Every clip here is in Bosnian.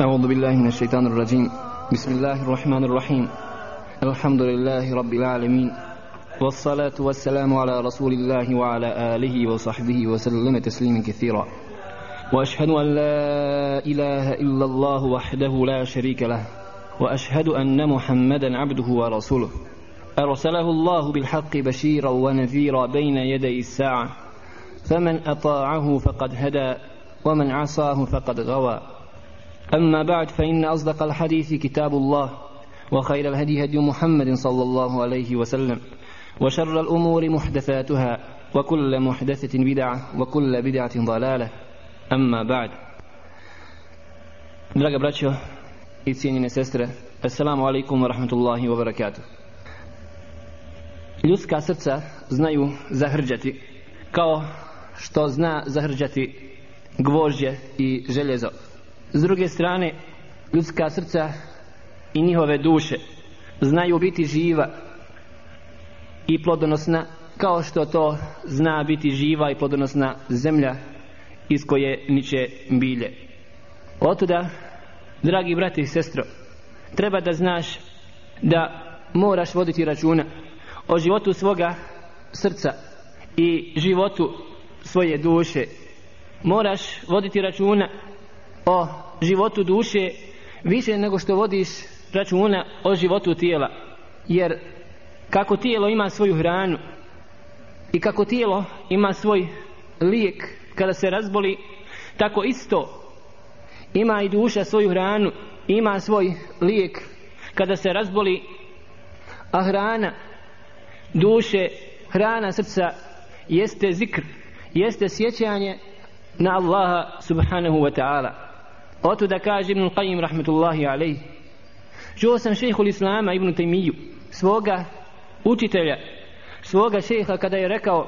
أعوذ بالله من الشيطان الرجيم. بسم الله الرحمن الرحيم. الحمد لله رب العالمين. والصلاة والسلام على رسول الله وعلى آله وصحبه وسلم تسليما كثيرا. وأشهد أن لا إله إلا الله وحده لا شريك له. وأشهد أن محمدا عبده ورسوله. أرسله الله بالحق بشيرا ونذيرا بين يدي الساعة. فمن أطاعه فقد هدى ومن عصاه فقد غوى. أما بعد فإن أصدق الحديث كتاب الله وخير الهدي هدي محمد صلى الله عليه وسلم وشر الأمور محدثاتها وكل محدثة بدعة وكل بدعة ضلالة أما بعد Draga braćo i cijenjene sestre, Assalamu alaikum wa rahmatullahi wa barakatuh. Ljudska srca znaju zahrđati kao što zna zahrđati gvožđe i željezo. S druge strane, ljudska srca i njihove duše znaju biti živa i plodonosna kao što to zna biti živa i plodonosna zemlja iz koje niče bilje. Otuda, dragi brati i sestro, treba da znaš da moraš voditi računa o životu svoga srca i životu svoje duše. Moraš voditi računa o životu duše više nego što vodiš računa o životu tijela. Jer kako tijelo ima svoju hranu i kako tijelo ima svoj lijek kada se razboli, tako isto ima i duša svoju hranu, ima svoj lijek kada se razboli, a hrana duše, hrana srca jeste zikr, jeste sjećanje na Allaha subhanahu wa ta'ala. Oto da kaže Ibn Qayyim rahmetullahi alaih. Čuo sam šehhul Islama Ibn Taymiju, svoga učitelja, svoga šeha kada je rekao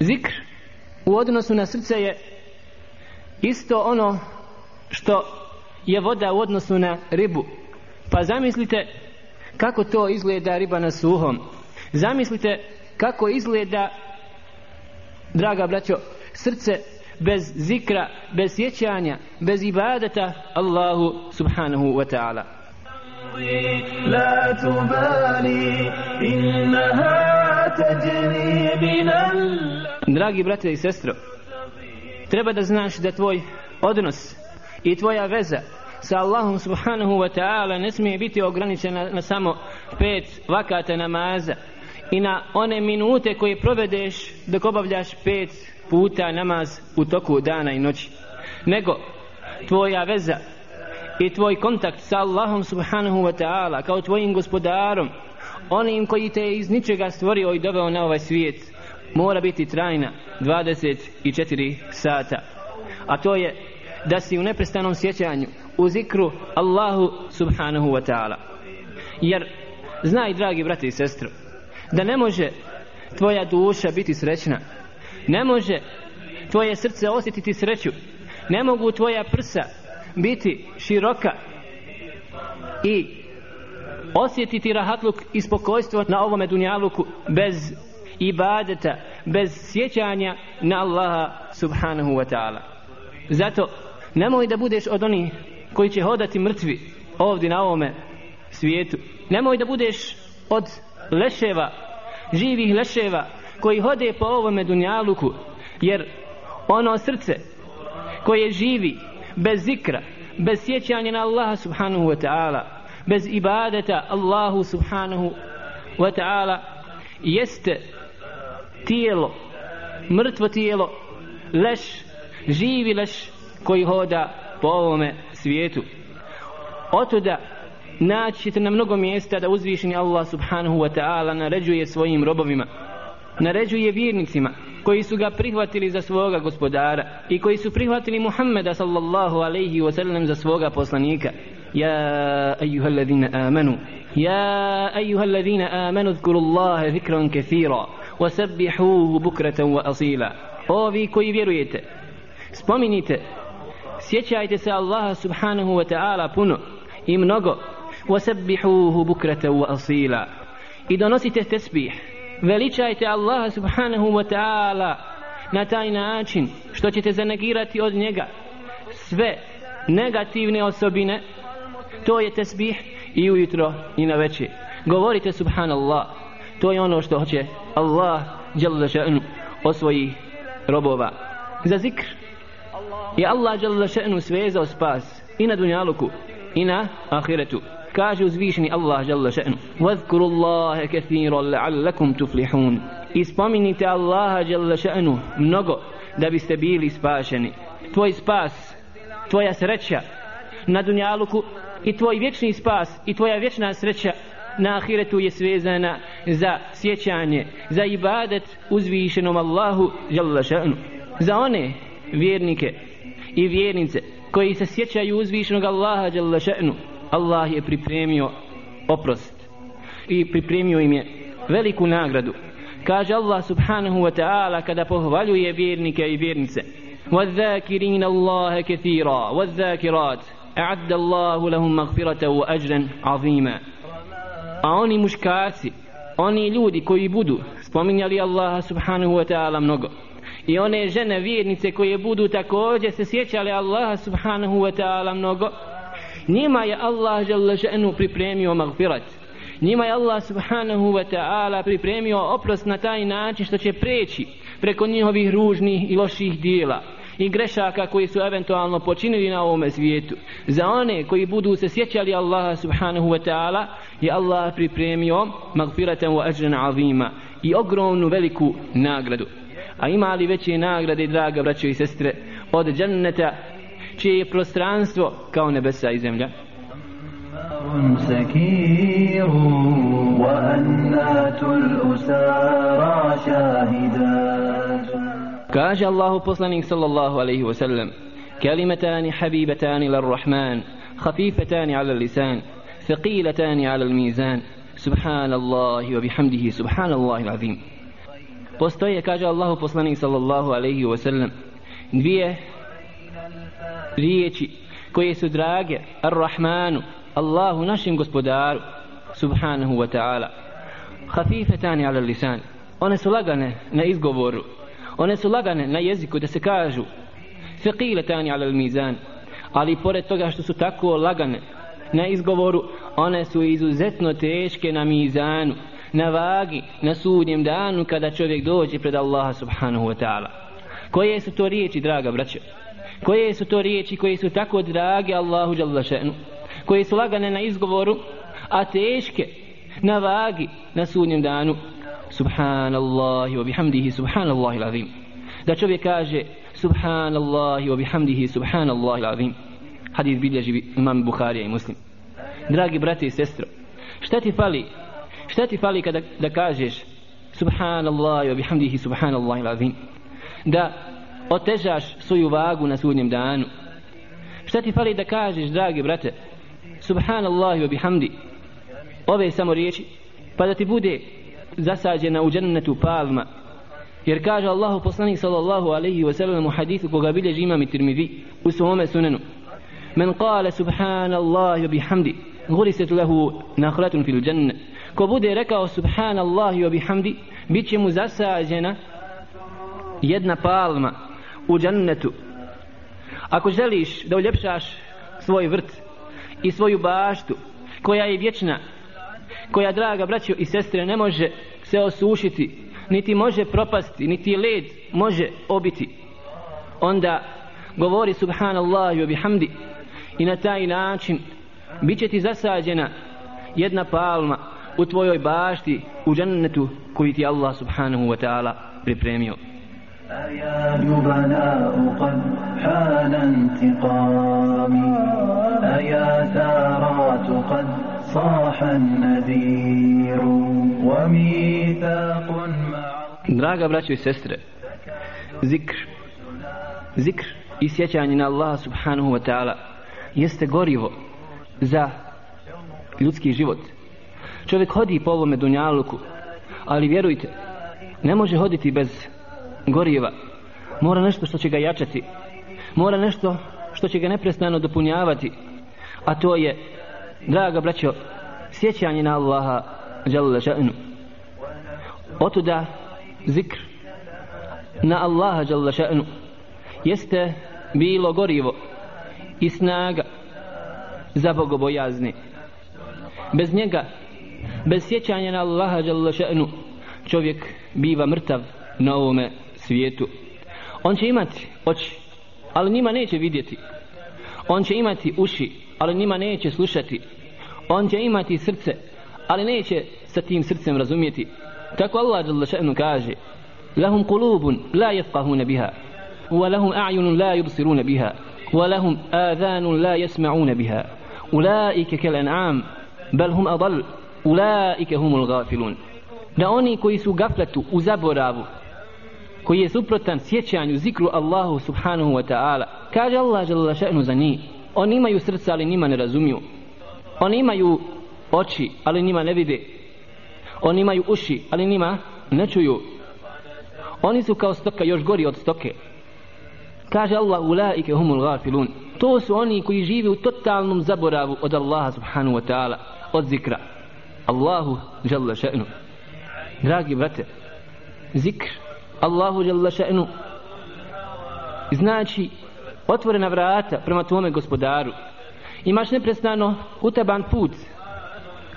zikr u odnosu na srce je isto ono što je voda u odnosu na ribu. Pa zamislite kako to izgleda riba na suhom. Zamislite kako izgleda, draga braćo, srce bez zikra, bez sjećanja, bez ibadeta Allahu subhanahu wa ta'ala. لا تبالي إنها تجري بنا Dragi brate i sestro, treba da znaš da tvoj odnos i tvoja veza sa Allahom subhanahu wa ta'ala ne smije biti ograničena na samo pet vakata namaza i na one minute koje provedeš dok obavljaš pet puta namaz u toku dana i noći nego tvoja veza i tvoj kontakt sa Allahom subhanahu wa ta'ala kao tvojim gospodarom onim koji te iz ničega stvorio i doveo na ovaj svijet mora biti trajna 24 sata. A to je da si u neprestanom sjećanju u zikru Allahu subhanahu wa ta'ala. Jer znaj dragi brate i sestro da ne može tvoja duša biti srećna ne može tvoje srce osjetiti sreću ne mogu tvoja prsa biti široka i osjetiti rahatluk i spokojstvo na ovome dunjaluku bez ibadeta, bez sjećanja na Allaha subhanahu wa ta'ala. Zato nemoj da budeš od onih koji će hodati mrtvi ovdje na ovome svijetu. Nemoj da budeš od leševa, živih leševa koji hode po ovome dunjaluku jer ono srce koje živi bez zikra, bez sjećanja na Allaha subhanahu wa ta'ala, bez ibadeta Allahu subhanahu wa ta'ala, jeste tijelo, mrtvo tijelo, leš, živi leš koji hoda po ovome svijetu. Otuda naći ćete na mnogo mjesta da uzvišeni Allah subhanahu wa ta'ala naređuje svojim robovima, naređuje vjernicima, koji su ga prihvatili za svoga gospodara i koji su prihvatili Muhammeda sallallahu alaihi wa sallam za svoga poslanika. Ja ejuha alladhina amanu ja ejuha alladhina amanu zkuru Allahe zikran kathira wasabbihuhu bukratan wa asila. Vi koji vjerujete spominite sjećajte se Allaha subhanahu wa ta'ala puno i mnogo wasabbihuhu bukratan wa asila. I donosite tesbih veličajte Allaha subhanahu wa ta'ala na taj način što ćete zanegirati od njega sve negativne osobine to je tesbih i ujutro i na večer. Govorite subhanallah to je ono što hoće Allah jalla še'nu od svojih robova. Za zikr je Allah jalla še'nu svezao spas i na dunjaluku i na ahiretu kaže uzvišeni Allah dželle še'nu vazkuru Allahe kathiran la'allakum tuflihun Ispominite Allaha jalla še'nu mnogo da biste bili spašeni tvoj spas tvoja sreća na dunjaluku i tvoj vječni spas i tvoja vječna sreća na ahiretu je svezana za sjećanje, za ibadet uzvišenom Allahu dželle ša'nu. Za one vjernike i vjernice koji se sjećaju uzvišenog Allaha dželle ša'nu, Allah je pripremio oprost i pripremio im je veliku nagradu. Kaže Allah subhanahu wa ta'ala kada pohvaljuje vjernike i vjernice وَالذَّاكِرِينَ اللَّهَ كَثِيرًا وَالذَّاكِرَاتِ أعد الله لهم مغفرة وأجرا عظيما a oni muškarci oni ljudi koji budu spominjali Allaha subhanahu wa ta'ala mnogo i one žene vjernice koje budu također se sjećali Allaha subhanahu wa ta'ala mnogo njima je Allah žele ženu pripremio magfirat njima je Allah subhanahu wa ta'ala pripremio oprost na taj način što će preći preko njihovih ružnih i loših dijela i grešaka koji su eventualno počinili na ovome svijetu. Za one koji budu se sjećali Allaha subhanahu wa ta'ala je Allah pripremio magfiratan wa ajran azima i ogromnu veliku nagradu. A ima li veće nagrade, draga braćo i sestre, od dženneta čije je prostranstvo kao nebesa i zemlja? سكير وأنات الأسارى شاهدات Kaže Allahu poslanik sallallahu alaihi wa sallam كلمتان حبيبتان للرحمن خفيفتان على اللسان ثقيلتان على الميزان سبحان الله وبحمده سبحان الله العظيم Postoje, kaže Allahu poslanik sallallahu alaihi wa sallam, dvije riječi koje su drage Ar-Rahmanu, Allahu našem gospodaru, subhanahu wa ta'ala, hafifetani ala lisan. One su lagane na izgovoru, one su lagane na jeziku da se kažu. Faqila ala mizan ali pored toga što su tako lagane na izgovoru one su izuzetno teške na mizanu na vagi na sudnjem danu kada čovjek dođe pred Allaha subhanahu wa ta'ala. Koje su to riječi draga braćo? Koje su to riječi koje su tako drage Allahu Đalašenu, koje su lagane na izgovoru a teške na vagi na sudnjem danu? Subhanallahi wa bihamdihi subhanallahi l'azim. Da čovjek kaže subhanallahi wa bihamdihi subhanallahi l'azim. Hadis bilježi imam Bukharija i muslim. Dragi brate i sestro šta ti fali? Šta ti fali kada da kažeš subhanallahi wa bihamdihi subhanallahi l'azim? Da otežaš svoju vagu na sudnjem danu. Šta ti fali da kažeš dragi brate? Subhanallahi wa bihamdi. Ove samo riječi pa da ti bude zasađena u džennetu palma. Jer kaže Allahu poslanik sallallahu alaihi wa sallam u hadithu koga bilježi imam i tirmidhi u svome sunenu. Men kale subhanallahi wa bihamdi guriset lehu nahratun fil džennet. ko bude rekao subhanallahi wa bihamdi bit će mu zasađena jedna palma u džennetu. Ako želiš da uljepšaš svoj vrt i svoju baštu koja je vječna koja draga braćo i sestre ne može se osušiti niti može propasti niti led može obiti onda govori subhanallah i bihamdi i na taj način bit će ti zasađena jedna palma u tvojoj bašti u džennetu koji ti Allah subhanahu wa ta'ala pripremio. أيا جبناء قد حان انتقامي أيا ثارات قد صاح النذير وميثاق Draga braćo i sestre, zikr, zikr i sjećanje na Allah subhanahu wa ta'ala jeste gorivo za ljudski život. Čovjek hodi po ovome dunjaluku, ali vjerujte, ne može hoditi bez goriva. Mora nešto što će ga jačati. Mora nešto što će ga neprestano dopunjavati. A to je draga braćo, sjećanje na Allaha jalla še'nu. Otuda zikr na Allaha jalla še'nu jeste bilo gorivo i snaga za bogobojazni. Bez njega, bez sjećanja na Allaha jalla še'nu, čovjek biva mrtav na ovome svijetu. On će imati oči, ali njima neće vidjeti. On će imati uši, ali njima neće slušati. On će imati srce, ali neće sa tim srcem razumjeti. Tako Allah jalla še'nu kaže, lahum kulubun la jefqahuna biha, wa lahum a'yunun la yubsiruna biha, wa lahum adhanun la yasma'una biha. Ulaike kel an'am, bel hum adal, ulaike humul gafilun. Da oni koji su gafletu u zaboravu, koji je suprotan sjećanju zikru Allahu subhanahu wa ta'ala, kaže Allah žalala še'nu za njih, oni imaju srca ali nima ne razumiju, oni imaju oči ali nima ne vide, oni imaju uši ali nima ne čuju, oni su kao stoka još gori od stoke, kaže Allah ulaike humul gafilun, to su oni koji žive u totalnom zaboravu od Allaha subhanahu wa ta'ala, od zikra. Allahu žalala še'nu. Dragi brate, zikr Allahu jalla še'nu znači otvorena vrata prema tvome gospodaru. Imaš neprestano utaban put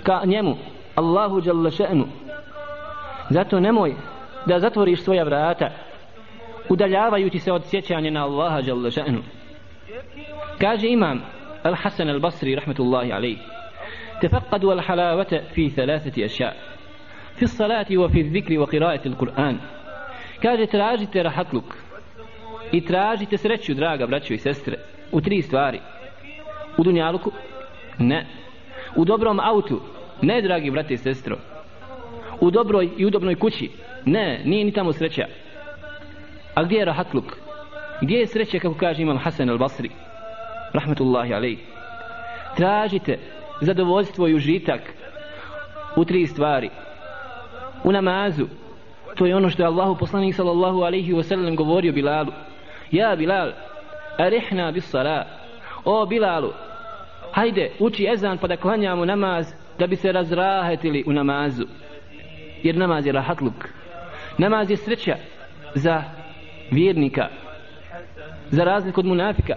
ka njemu Allahu jalla še'nu. Zato nemoj da zatvoriš svoja vrata udaljavajući se od sjećanja na Allaha jalla še'nu. Kaže imam Al-Hasan Al-Basri rahmetullahi alejhi تفقدوا الحلاوة في ثلاثة أشياء في الصلاة وفي الذكر وقراءة القرآن kaže tražite rahatluk i tražite sreću draga braćo i sestre u tri stvari. U dunjaluku? Ne. U dobrom autu? Ne dragi brate i sestro. U dobroj i udobnoj kući? Ne nije ni tamo sreća. A gdje je rahatluk? Gdje je sreća kako kaže imam Hasan al-Basri rahmetullahi alej? Tražite zadovoljstvo i užitak u tri stvari. U namazu? to je ono što je Allahu poslanik sallallahu alaihi wasallam govorio Bilalu. Ja Bilal arihna bis sala. O Bilalu hajde uči ezan pa da klanjamo namaz da bi se razrahetili u namazu. Jer namaz je rahatluk. Namaz je sreća za vjernika za razliku od munafika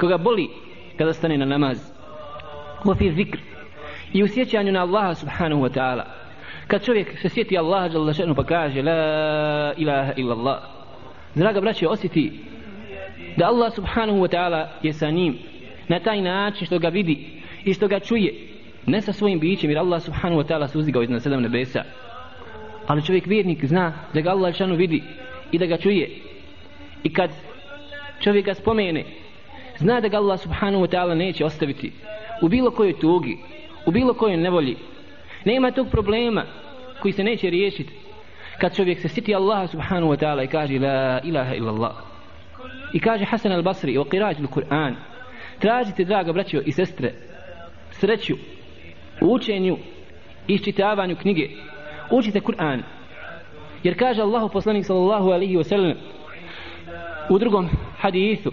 koga boli kada stane na namaz. U fi zikr. I u sjećanju na Allaha subhanahu wa ta'ala kad čovjek se sjeti Allaha jalla pa kaže la ilaha illallah. Draga braće osjeti da Allah subhanahu wa ta'ala je sa njim na taj način što ga vidi i što ga čuje ne sa svojim bićem jer Allah subhanahu wa ta'ala se uzdigao iznad sedam nebesa ali čovjek vjernik zna da ga Allah šanu vidi i da ga čuje i kad čovjek ga spomene zna da ga Allah subhanahu wa ta'ala neće ostaviti u bilo kojoj tugi, u bilo kojoj nevolji. Nema tog problema koji se neće riješiti kad čovjek se siti Allah subhanahu wa ta'ala i kaže la ilaha illa Allah. I kaže Hasan al-Basri o qirađu Kur'an. Tražite, draga braćo i sestre, sreću u učenju i iščitavanju knjige. Učite Kur'an. Jer kaže Allahu poslanik sallallahu alaihi wa sallam u drugom hadithu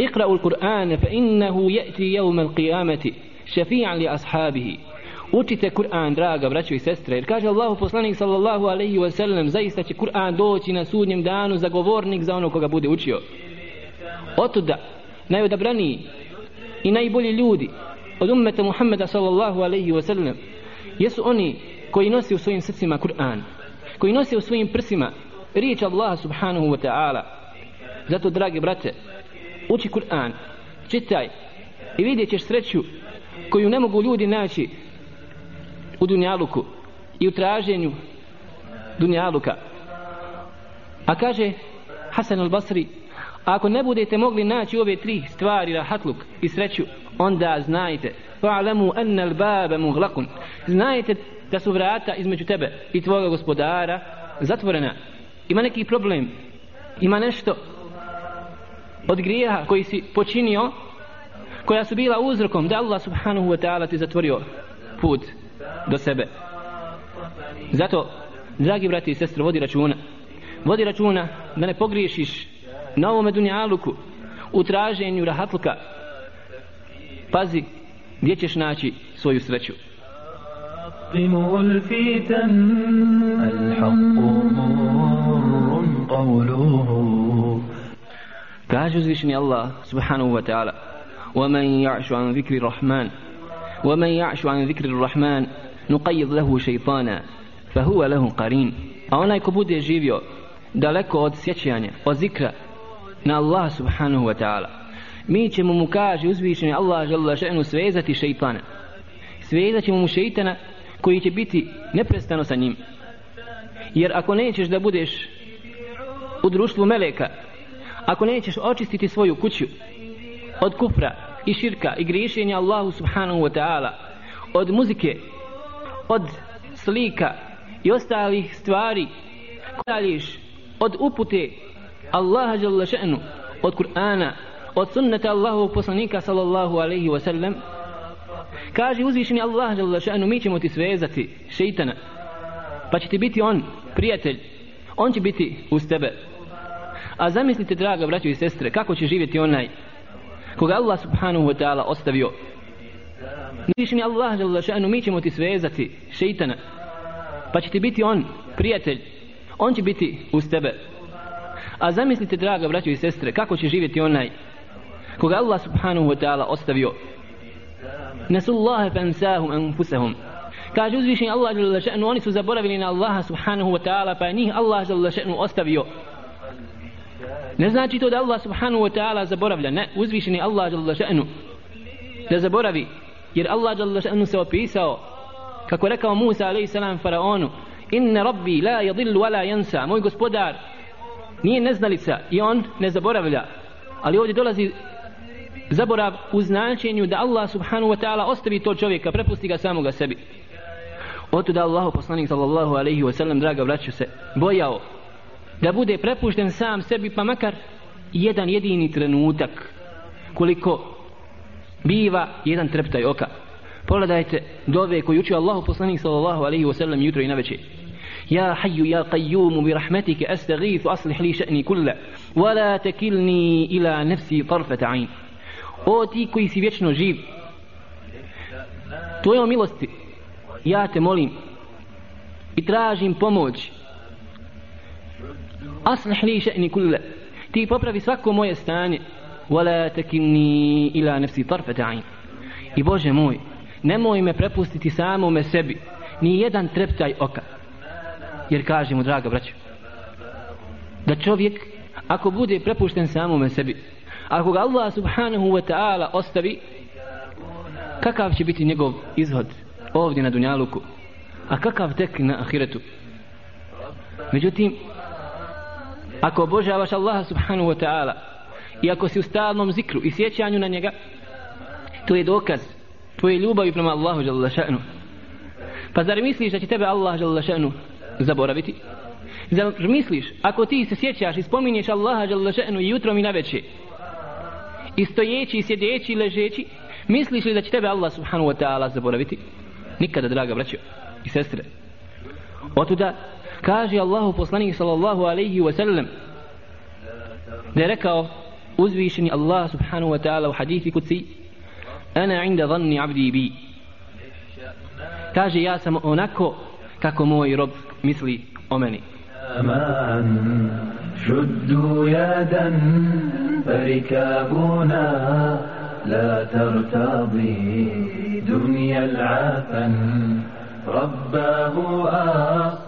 اقرأوا القرآن فإنه يأتي يوم القيامة شفيعا لأصحابه Učite Kur'an, draga braćo i sestre, jer kaže Allahu poslanik sallallahu alaihi wa sallam, zaista će Kur'an doći na sudnjem danu za govornik za ono koga bude učio. Otuda, najodabraniji i najbolji ljudi od ummeta Muhammeda sallallahu alaihi wa sallam, jesu oni koji nosi u svojim srcima Kur'an, koji nosi u svojim prsima riječ Allaha subhanahu wa ta'ala. Zato, dragi brate, uči Kur'an, čitaj i vidjet ćeš sreću koju ne mogu ljudi naći u dunjaluku i u traženju dunjaluka. A kaže Hasan al-Basri, ako ne budete mogli naći ove tri stvari, rahatluk i sreću, onda znajte, fa'lamu anna al-baba mughlaqun. Znajte da su vrata između tebe i tvoga gospodara zatvorena. Ima neki problem, ima nešto od grijeha koji si počinio koja su bila uzrokom da Allah subhanahu wa ta'ala ti zatvorio put do sebe zato dragi brati i sestre vodi računa vodi računa da ne pogriješiš na ovome dunjaluku u traženju rahatluka pazi gdje ćeš naći svoju sreću قموا الفتن الحق مر قوله Kaže uzvišeni Allah subhanahu wa ta'ala ومن يعش عن ذكر الرحمن ومن يعش عن ذكر الرحمن نقيض له شيطانا فهو له قرين a onaj ko bude živio daleko od sjećanja, od zikra na Allah subhanahu wa ta'ala mi ćemo mu kaže uzvišeni Allah žele še'nu svezati šeitana svezat ćemo mu šeitana koji će biti neprestano sa njim jer ako nećeš da budeš u društvu meleka ako nećeš očistiti svoju kuću od kufra i širka i griješenja Allahu subhanahu wa ta'ala od muzike od slika i ostalih stvari dalješ od upute Allaha jalla še'nu od Kur'ana od sunnata Allahovog poslanika sallallahu alaihi wa sallam kaže uzvišeni Allah jalla še'nu mi ćemo ti svezati šeitana pa će ti biti on prijatelj on će biti uz tebe. A zamislite draga braćo i sestre kako će živjeti onaj koga Allah subhanahu wa ta'ala ostavio? Nišni Allah jalla še'nu mi ćemo ti svezati šeitana. Pa će ti biti on prijatelj on će biti uz tebe. A zamislite draga braćo i sestre kako će živjeti onaj koga Allah subhanahu wa ta'ala ostavio? Nasullaha fansahum anfusahum. Kaže uzvišenje Allah jalla še'nu Oni su zaboravili na Allaha subhanahu wa ta'ala Pa je njih Allah jalla še'nu ostavio. Ne znači to da Allah subhanahu wa ta'ala zaboravlja. Ne, uzvišeni Allah jalla še'nu Da zaboravi. Jer Allah jalla še'nu se opisao Kako rekao Musa alaihi salam faraonu "Inna rabbi la yadillu wa la yansa. Moj gospodar nije neznalica i on ne zaboravlja. Ali ovdje dolazi zaborav u značenju da Allah subhanahu wa ta'ala ostavi to čovjeka, prepusti ga samoga sebi. Oto da Allahu poslanik sallallahu alaihi wa sallam, draga vraću se, bojao da bude prepušten sam sebi pa makar jedan jedini trenutak koliko biva jedan treptaj oka. Pogledajte dove koji učio Allah poslanik sallallahu alaihi wa sallam jutro i na večer. يا حي يا قيوم برحمتك أستغيث أصلح لي شأني كله ولا تكلني إلى نفسي طرفة عين O ti koji si vječno živ Tvojom milosti Ja te molim I tražim pomoć Aslih li še'ni kulle Ti popravi svako moje stanje. Wala takilni ila nefsi tarfata ain I Bože moj Nemoj me prepustiti samome sebi Ni jedan treptaj oka. Jer kažemo draga braćo Da čovjek Ako bude prepušten samome sebi ako ga Allah subhanahu wa ta'ala ostavi kakav će biti njegov izhod ovdje na dunjaluku? A kakav tek na ahiretu? Međutim ako obožavaš Allaha subhanahu wa ta'ala i ako si u stalnom zikru i sjećanju na njega to je dokaz tvoje ljubavi prema Allahu jalla še'nu. pa zar misliš da će tebe Allah jalla še'nu zaboraviti? Zar misliš ako ti se sjećaš i spominješ Allaha jalla še'nu i jutrom i na večer i stojeći i sjedeći i ležeći misliš li da će tebe Allah subhanahu wa ta'ala zaboraviti? Nikada draga braćo i sestre. Otuda kaže Allahu poslanik sallallahu alaihi wa sallam da je rekao uzvišeni Allah subhanahu wa ta'ala u hadithi kuci ana inda dhanni abdi bi kaže ja sam onako kako moj rob misli o meni شدوا يدا فركابنا لا ترتضي دنيا العفن رباه أصلح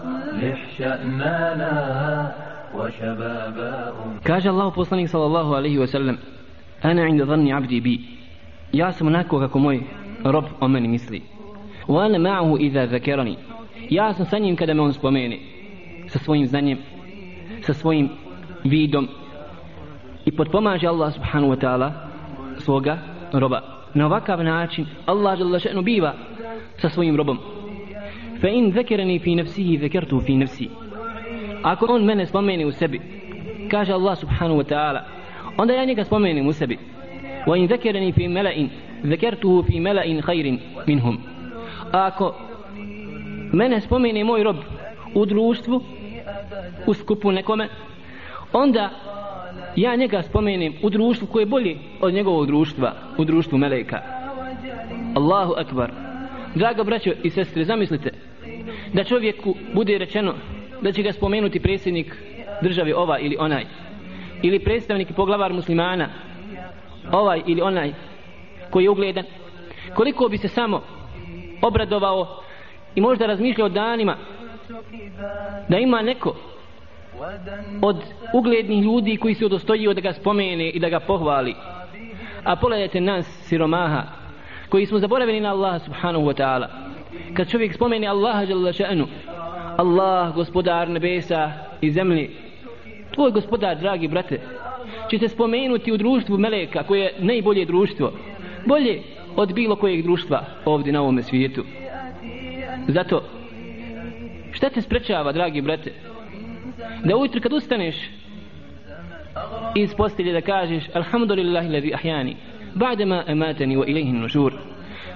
Kaže Allahu poslanik sallallahu alejhi ve sellem: "Ana inda dhanni 'abdi bi." Ja sam onako kako moj rob o meni misli. "Wa ana ma'ahu idha zakarani." Ja sam sa njim kada me on spomene sa svojim znanjem, sa svojim vidom i podpomaže Allah subhanahu wa ta'ala svoga roba. Na ovakav način Allah žele biva sa svojim robom. Fa in zekereni fi nafsihi zekertu fi nafsi. Ako on mene spomeni u sebi, kaže Allah subhanahu wa ta'ala, onda ja njega spomenem u sebi. Wa in zekereni fi mela'in, zekertuhu fi mela'in khairin minhum. Ako mene spomeni moj rob u društvu, u skupu nekome, onda ja njega spomenem u društvu koje je bolje od njegovog društva, u društvu Meleka. Allahu akbar. Draga braćo i sestre, zamislite da čovjeku bude rečeno da će ga spomenuti predsjednik države ova ili onaj ili predstavnik i poglavar muslimana ovaj ili onaj koji je ugledan. Koliko bi se samo obradovao i možda razmišljao danima da ima neko od uglednih ljudi koji se odostojio da ga spomene i da ga pohvali. A pogledajte nas siromaha koji smo zaboravili na Allaha subhanahu wa ta'ala. Kad čovjek spomeni Allaha jalla še'nu Allah gospodar nebesa i zemlji tvoj gospodar dragi brate će se spomenuti u društvu meleka koje je najbolje društvo bolje od bilo kojeg društva ovdje na ovome svijetu. Zato šta te sprečava dragi brate da ujutro kad ustaneš iz postelje da kažeš alhamdulillahi levi ahjani ba'dama amatani wa ilayhi nushur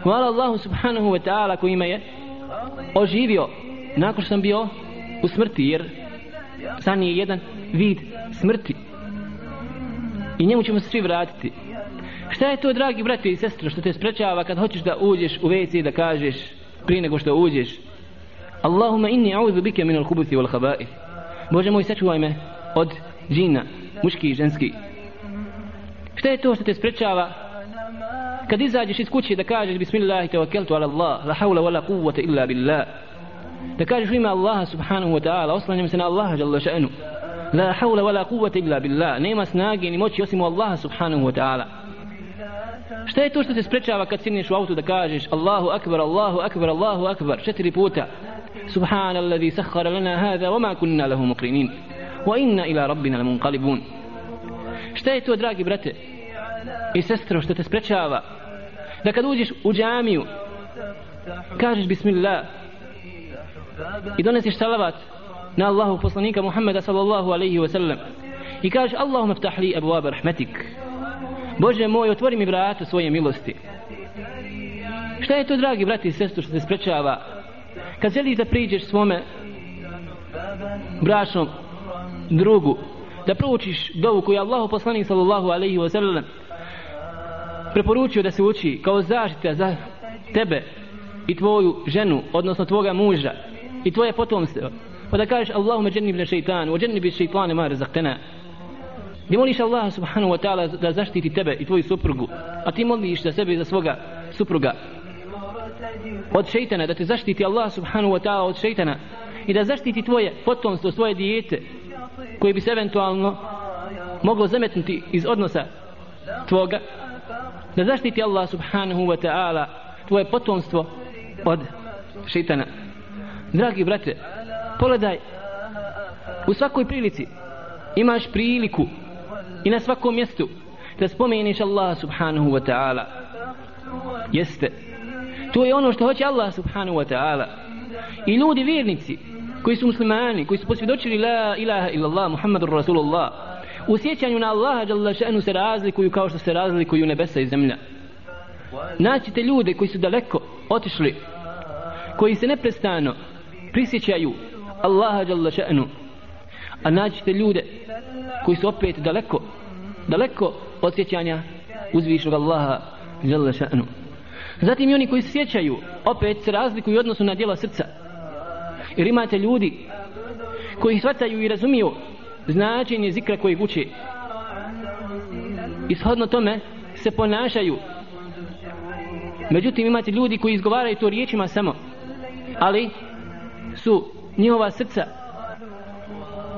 hvala Allahu subhanahu wa ta'ala koji me je oživio nakon što sam bio u smrti jer san je jedan vid smrti. I njemu ćemo se svi vratiti. Šta je to dragi brate i sestre što te sprečava kad hoćeš da uđeš u WC da kažeš prije nego što uđeš Allahumma inni a'udhu bika min al-khubuthi wal khaba'ith. Bože moj sačuvaj me od džina muški i ženski. Šta je to što te sprečava kad izađeš iz kuće da kažeš bismillah i tawakkaltu ala Allah la hawla wala quwwata illa billah da kažeš u ime Allaha subhanahu wa ta'ala oslanjam se na Allaha jalla še'nu la hawla wala quwwata illa billah nema snage ni moći osim Allaha subhanahu wa ta'ala šta je to što te sprečava kad sineš u auto da kažeš Allahu akbar, Allahu akbar, Allahu akbar četiri puta subhana alladhi sakhara lana hada wa ma kunna lahu muqrinin wa inna ila rabbina lamunqalibun šta je to dragi brate i sestro što te sprečava da kad uđeš u džamiju kažeš bismillah i donesiš salavat na Allahu poslanika Muhammeda sallallahu alaihi wa sallam i kažeš Allahum ftah li abuaba rahmetik Bože moj otvori mi vrata svoje milosti. Šta je to dragi brati i sestru što te sprečava? Kad želiš da priđeš svome bračnom drugu da proučiš dovu koju je Allahu poslanik sallallahu alaihi wa sallam preporučio da se uči kao zaštita za tebe i tvoju ženu, odnosno tvoga muža i tvoje potomstvo. Pa da kažeš Allahumma jennibne šeitan wa jennibi šeitane ma rezaktena gdje moliš Allah subhanahu wa ta'ala da zaštiti tebe i tvoju suprugu a ti moliš za sebe i za svoga supruga? Od šeitana da te zaštiti Allah subhanahu wa ta'ala od šeitana i da zaštiti tvoje potomstvo, svoje dijete koje bi se eventualno moglo zametnuti iz odnosa tvoga da zaštiti Allah subhanahu wa ta'ala tvoje potomstvo od šitana dragi brate pogledaj u svakoj prilici imaš priliku i na svakom mjestu da spomeniš Allah subhanahu wa ta'ala. Jeste. To je ono što hoće Allah subhanahu wa ta'ala. I ljudi vjernici koji su muslimani koji su posvjedočili la ilaha illallah muhammadur rasulullah u sjećanju na Allaha dželle šanu se razlikuju kao što se razlikuju nebesa i zemlja naćite ljude koji su daleko otišli koji se neprestano prisjećaju Allaha dželle šanu. a naćite ljude koji su opet daleko daleko od sjećanja uzvišnog Allaha dželle šanu. zatim i oni koji se sjećaju opet se razlikuju odnosu na djela srca jer imate ljudi koji shvataju i razumiju značenje zikra koji uče Ishodno tome se ponašaju. Međutim imate ljudi koji izgovaraju to riječima samo ali su njihova srca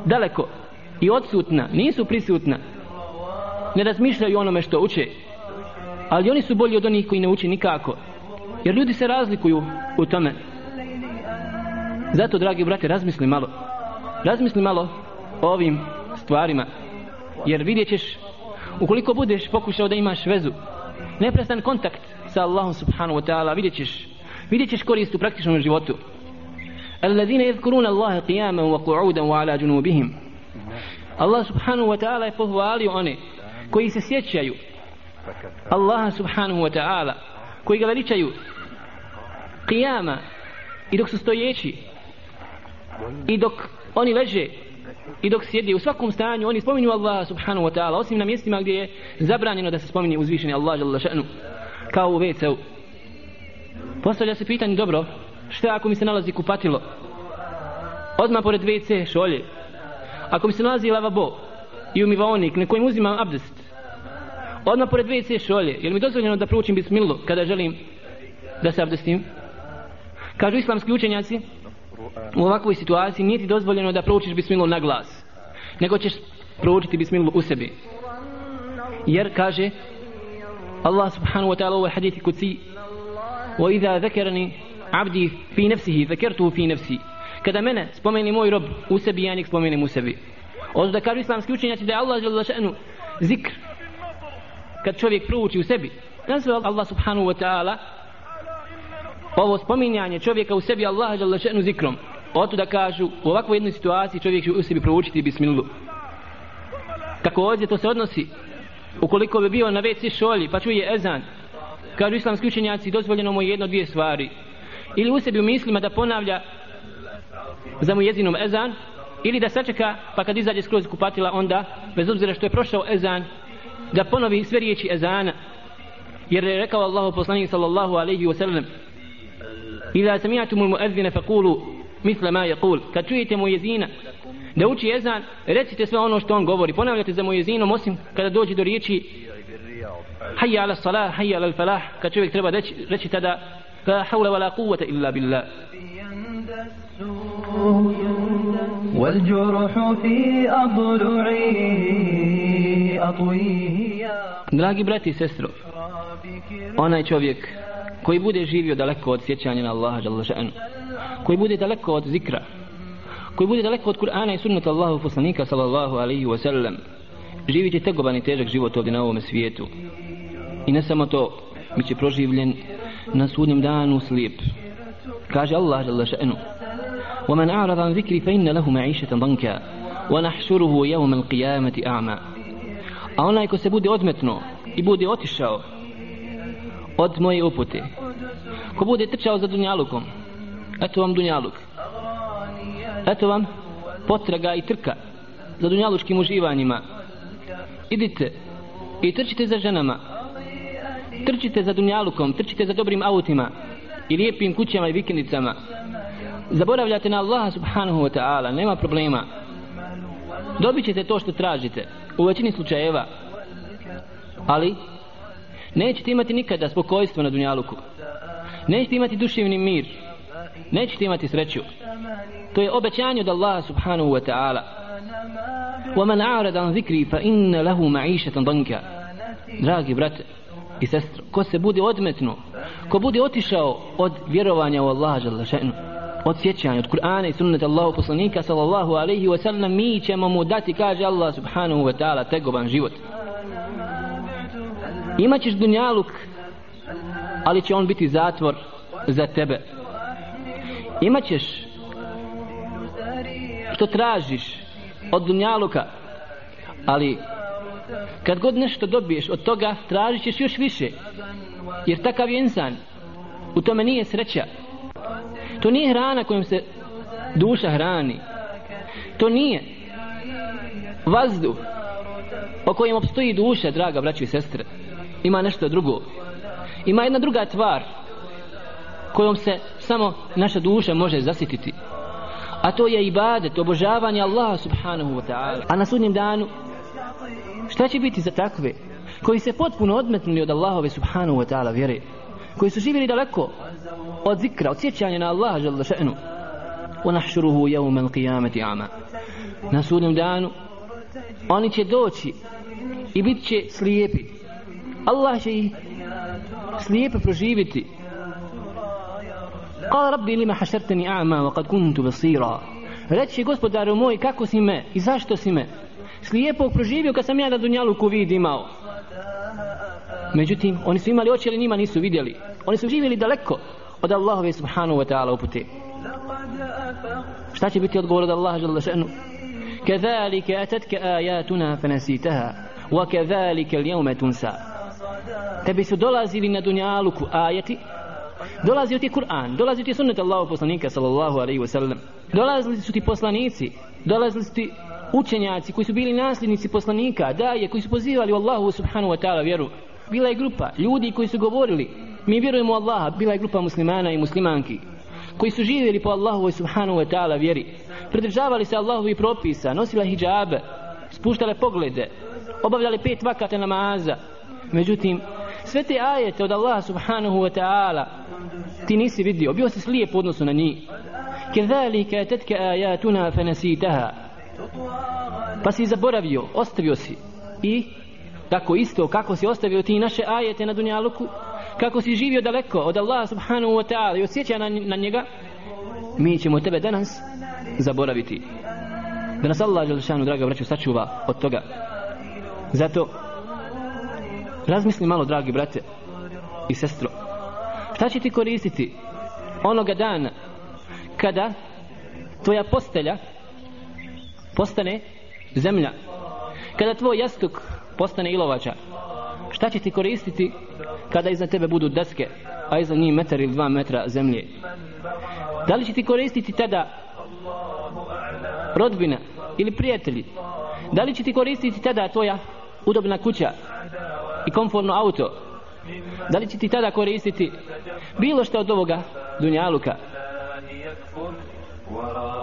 daleko i odsutna, nisu prisutna ne razmišljaju onome što uče ali oni su bolji od onih koji ne uče nikako jer ljudi se razlikuju u tome. Zato dragi brate razmisli malo razmisli malo ovim stvarima. Jer vidjet ćeš, ukoliko budeš pokušao da imaš vezu, neprestan kontakt sa Allahom subhanahu wa ta'ala, vidjet ćeš, vidjet ćeš korist u praktičnom životu. Allazine jezkurun Allahe qiyamem wa qu'udan wa ala junubihim. Allah subhanahu wa ta'ala je pohvalio one koji se sjećaju Allaha subhanahu wa ta'ala koji ga veličaju qiyama i dok su stojeći i dok oni leže i dok sjedi u svakom stanju oni spominju Allaha subhanahu wa ta'ala osim na mjestima gdje je zabranjeno da se spominje uzvišeni Allah jalla še'nu kao u WC-u postavlja se pitanje dobro šta ako mi se nalazi kupatilo odmah pored WC šolje ako mi se nalazi lavabo i umivaonik na kojem uzimam abdest Odmah pored WC šolje. Je li mi dozvoljeno da proučim bismilu kada želim da se abdestim? Kažu islamski učenjaci, u ovakvoj situaciji nije ti dozvoljeno da proučiš bismilu na glas. Nego ćeš proučiti bismilu u sebi. Jer kaže Allah subhanahu wa ta'ala u ovoj hadithi kuci وإذا ذكرني عبدي في نفسه ذكرته في نفسي kada mene spomeni moj rob u sebi ja njeg spomenem u sebi Ovo da kažu islamski učenjaci da je Allah žele še'nu zikr kad čovjek prouči u sebi nazve Allah subhanahu wa ta'ala Pa ovo spominjanje čovjeka u sebi Allaha žele še'nu zikrom. Oto da kažu u ovakvoj jednoj situaciji čovjek će u sebi proučiti bismilu kako ovdje to se odnosi ukoliko bi bio na WC šolji pa čuje ezan kažu islamski učenjaci dozvoljeno mu je jedno dvije stvari. Ili u sebi u mislima da ponavlja za mu jezinom ezan ili da sačeka pa kad izađe skroz kupatila onda bez obzira što je prošao ezan da ponovi sve riječi ezana. Jer je rekao Allahu poslanik sallallahu alaihi wa sallam Iza samijatum muezzine faqulu misle ma yaqul kad čujete mu jezina da uči ezan recite sve ono što on govori ponavljate za mu jezinom osim kada dođe do riječi hayya ala salah hayya ala falah kad čovjek treba reći, reći tada la hawla wala quwwata illa billah Dragi brati i sestro, onaj čovjek koji bude živio daleko od sjećanja na Allaha Đalešanu, koji bude daleko od zikra, koji bude daleko od Kur'ana i sunnata Allahu poslanika sallallahu alaihi wa sallam, živit će tegoban i težak život ovdje na ovom svijetu. I ne samo to, bit će proživljen na sudnjem danu slijep. Kaže Allah Đalešanu, ومن أعرض عن ذكري فإن له معيشة ضنكا ونحشره يوم القيامة أعمى a onaj ko se bude odmetno i bude otišao od moje upute. Ko bude trčao za dunjalukom eto vam dunjaluk. Eto vam potraga i trka za dunjalučkim uživanjima. Idite i trčite za ženama. Trčite za dunjalukom trčite za dobrim autima i lijepim kućama i vikendicama. Zaboravljate na Allaha subhanahu wa ta'ala, nema problema. Dobit ćete to što tražite, u većini slučajeva. Ali, nećete imati nikada spokojstvo na dunjaluku. Nećete imati duševni mir. Nećete imati sreću. To je obećanje od Allaha subhanahu wa ta'ala. وَمَنْ أَعْرَدَ عَنْ ذِكْرِي فَإِنَّ لَهُ مَعِيشَةً ضَنْكَ Dragi brate i sestro, ko se bude odmetno, ko bude otišao od vjerovanja u Allaha žele še'nu, od sjećanja od Kur'ana i sunnata Allahu poslanika sallallahu alaihi wa sallam mi ćemo mu dati kaže Allah subhanahu wa ta'ala tegoban život imaćeš dunjaluk ali će on biti zatvor za tebe imaćeš što tražiš od dunjaluka ali kad god nešto dobiješ od toga tražit ćeš još više jer takav je insan u tome nije sreća To nije hrana kojom se duša hrani. To nije vazduh o kojem obstoji duša, draga braći i sestre Ima nešto drugo. Ima jedna druga tvar kojom se samo naša duša može zasititi. A to je ibadet, obožavanje Allaha subhanahu wa ta'ala. A na sudnjem danu šta će biti za takve koji se potpuno odmetnuli od Allahove subhanahu wa ta'ala vjere? koji su živjeli daleko od zikra, od sjećanja na Allaha žele še'nu ونحشره يوم القيامة أعمى na sudnjem danu oni će doći i bit će slijepi Allah će ih slijepe proživiti قال ربي لما حشرتني أعمى وقد كنت بصيرا reći gospodaru moj kako si me i zašto si me slijepog proživio kad sam ja na dunjalu ku vid imao Međutim, oni su imali oči, ali njima nisu vidjeli. Oni su živjeli daleko od Allahove subhanahu wa ta'ala upute. Šta će biti odgovor od Allaha žele še'nu? كذلك أتتك آياتنا فنسيتها وكذلك اليوم تنسى tebi su dolazili na dunjaluku ajeti. Dolazio ti Kur'an dolazio ti sunnet Allahu poslanika sallallahu alaihi wa sallam dolazili su ti poslanici dolazili su ti učenjaci koji su bili nasljednici poslanika daje koji su pozivali Allahu subhanahu wa ta'ala vjeru. Bila je grupa ljudi koji su govorili mi vjerujemo Allaha bila je grupa muslimana i muslimanki koji su živjeli po Allahu subhanahu wa ta'ala vjeri. Pridržavali se Allahovi propisa nosila hijabe spuštale poglede obavljali pet vakata namaza Međutim, sve te ajete od Allaha subhanahu wa ta'ala ti nisi vidio, bio si slijep u odnosu na njih. Kedhalika tetke ajatuna fenasitaha. Pa si zaboravio, ostavio si. I tako isto kako si ostavio ti naše ajete na dunjaluku, kako si živio daleko od Allaha subhanahu wa ta'ala i osjeća na, na njega, mi ćemo tebe danas zaboraviti. Da nas Allah Đelšanu, draga braću, sačuva od toga. Zato, razmisli malo, dragi brate i sestro, šta će ti koristiti onoga dana kada tvoja postelja postane zemlja, kada tvoj jastuk postane ilovača, šta će ti koristiti kada iza tebe budu deske, a iza njih metar ili dva metra zemlje? Da li će ti koristiti tada rodbina ili prijatelji? Da li će ti koristiti tada tvoja udobna kuća i konforno auto? Da li će ti tada koristiti bilo što od ovoga dunjaluka?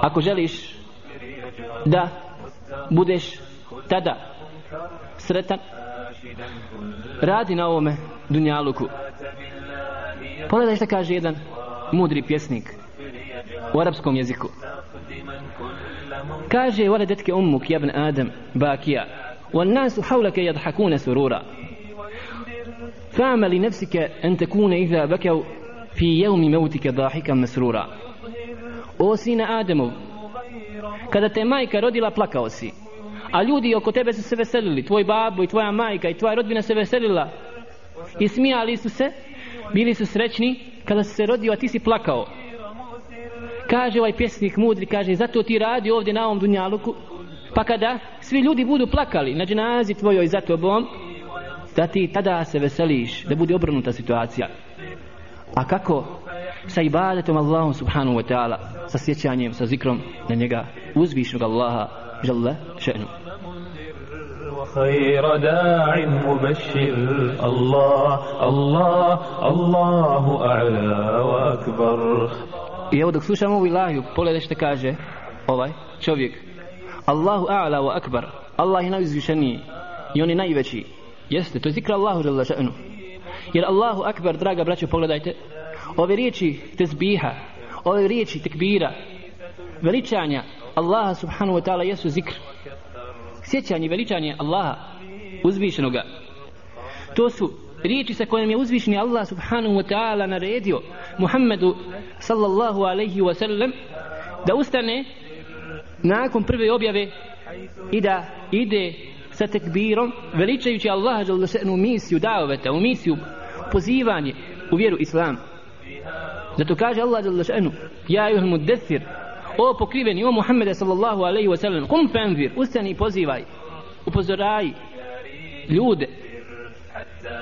Ako želiš da budeš tada sretan, radi na ovome dunjaluku. Pogledaj što kaže jedan mudri pjesnik u arapskom jeziku. Kaže, ولدتك أمك يا ابن آدم باكيا والناس حولك يضحكون سرورا فاعمل لنفسك أن تكون إذا بكوا في يوم موتك ضاحكا مسرورا O sine Ademov, kada te majka rodila, plakao si. A ljudi oko tebe su se veselili, tvoj babo i tvoja majka i tvoja rodbina se veselila. I smijali su se, bili su srećni kada si se rodio, a ti si plakao. Kaže ovaj pjesnik mudri, kaže, zato ti radi ovdje na ovom dunjaluku, pa kada svi ljudi budu plakali na dženazi tvojoj za tobom, da ti tada se veseliš, da bude obrnuta situacija. A kako? Sa ibadetom Allahom subhanahu wa ta'ala, sa sjećanjem, sa zikrom na njega uzvišnog Allaha, žele še'nu. خير داع مبشر الله الله الله أعلى وأكبر I evo dok slušam ovu ilahiju, pogledaj što kaže ovaj čovjek. Allahu a'la wa akbar. Allah je najuzvišeniji i on je najveći. Jeste, to je zikra Allahu žele še'nu. Jer Allahu akbar, draga braćo, pogledajte, ove riječi tezbiha, ove riječi tekbira, veličanja Allaha subhanahu wa ta'ala jesu zikr. Sjećanje, veličanje Allaha uzvišenoga. To su riječi sa kojim je uzvišeni Allah subhanahu wa ta'ala naredio Muhammedu sallallahu alaihi wa sallam da ustane nakon prve objave i da ide sa tekbirom veličajući Allaha u misiju daveta, u misiju pozivanje u vjeru Islam. Zato kaže Allah jalla še'nu Ja juhel muddesir O pokriveni, o Muhammede sallallahu alaihi wa sallam Kum fanzir, ustani i pozivaj Upozoraj ljude.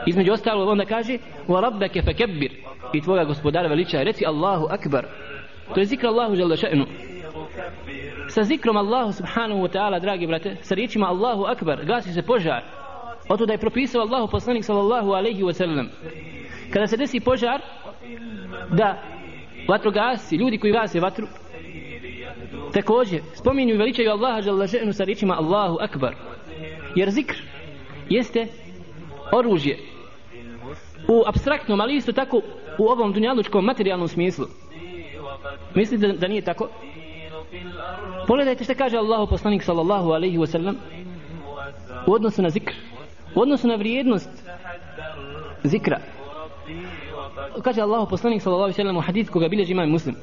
Između ostalo onda kaže Wa rabbeke fekebbir I tvoga gospodara veličaj Reci Allahu akbar. To je zikr Allahu jalla še'nu Sa zikrom Allahu subhanahu wa ta'ala Dragi brate Sa riječima Allahu akbar Gasi se požar Oto da je propisao Allahu poslanik sallallahu alaihi wa sallam Kada se desi požar da vatrogasci, ljudi koji gase vatru, također spominju i veličaju Allaha žalaženu sa riječima Allahu Akbar. Jer zikr jeste oružje u abstraktnom, ali isto tako u ovom dunjalučkom materijalnom smislu. Mislite da, da nije tako? Pogledajte što kaže Allahu poslanik sallallahu alaihi wa sallam u odnosu na zikr, u odnosu na vrijednost zikra. Kaže Allahu poslanik sallallahu alejhi ve sellem u hadith koga bilježi imam Muslim.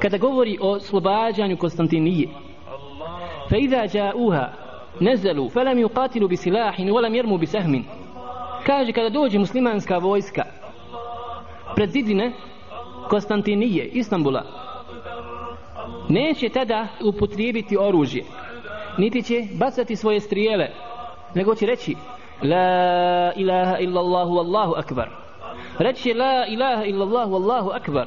Kada govori o slobađanju Konstantinije fa iza ja'uha nazalu falam yuqatilu bi silahin wa lam yarmu bi sahmin. Kaže kada dođe muslimanska vojska pred zidine Konstantinije Istanbula neće tada upotrijebiti oružje niti će bacati svoje strijele nego će reći la ilaha illallah Allahu akbar. Reći la ilaha illallah Allahu akbar.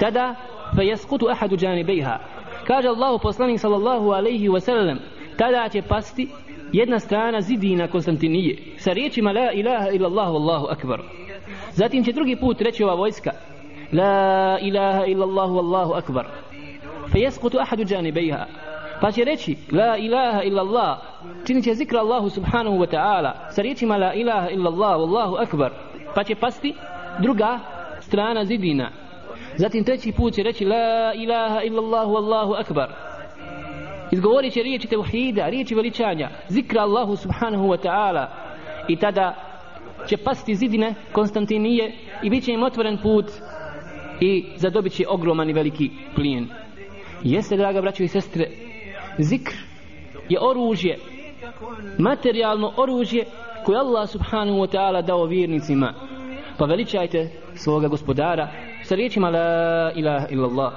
Tada fa yasqutu ahadu janibaiha kaže Allahu poslanik sallallahu alejhi ve sellem tada će pasti jedna strana zidina Konstantinije sa riječima la ilaha illallah Allahu akbar. Zatim će drugi put reći ova vojska la ilaha illallah Allahu akbar fa yasqutu ahadu janibaiha Pa će reći La ilaha illallah. Činit će zikra Allahu subhanahu wa ta'ala. Sa riječima La ilaha illallah Wallahu akbar. Pa će pasti druga strana zidina. Zatim treći put će reći La ilaha illallah Wallahu akbar. Izgovorit će riječi tevhida Riječi veličanja Zikra Allahu subhanahu wa ta'ala. I tada će pasti zidine Konstantinije I bit će im otvoren put I zadobit će ogroman i veliki plijen Jeste, draga braćo i sestre Zikr je oružje Materijalno oružje Koje Allah subhanahu wa ta'ala dao vjernicima Pa veličajte svoga gospodara Sa riječima La ilaha illallah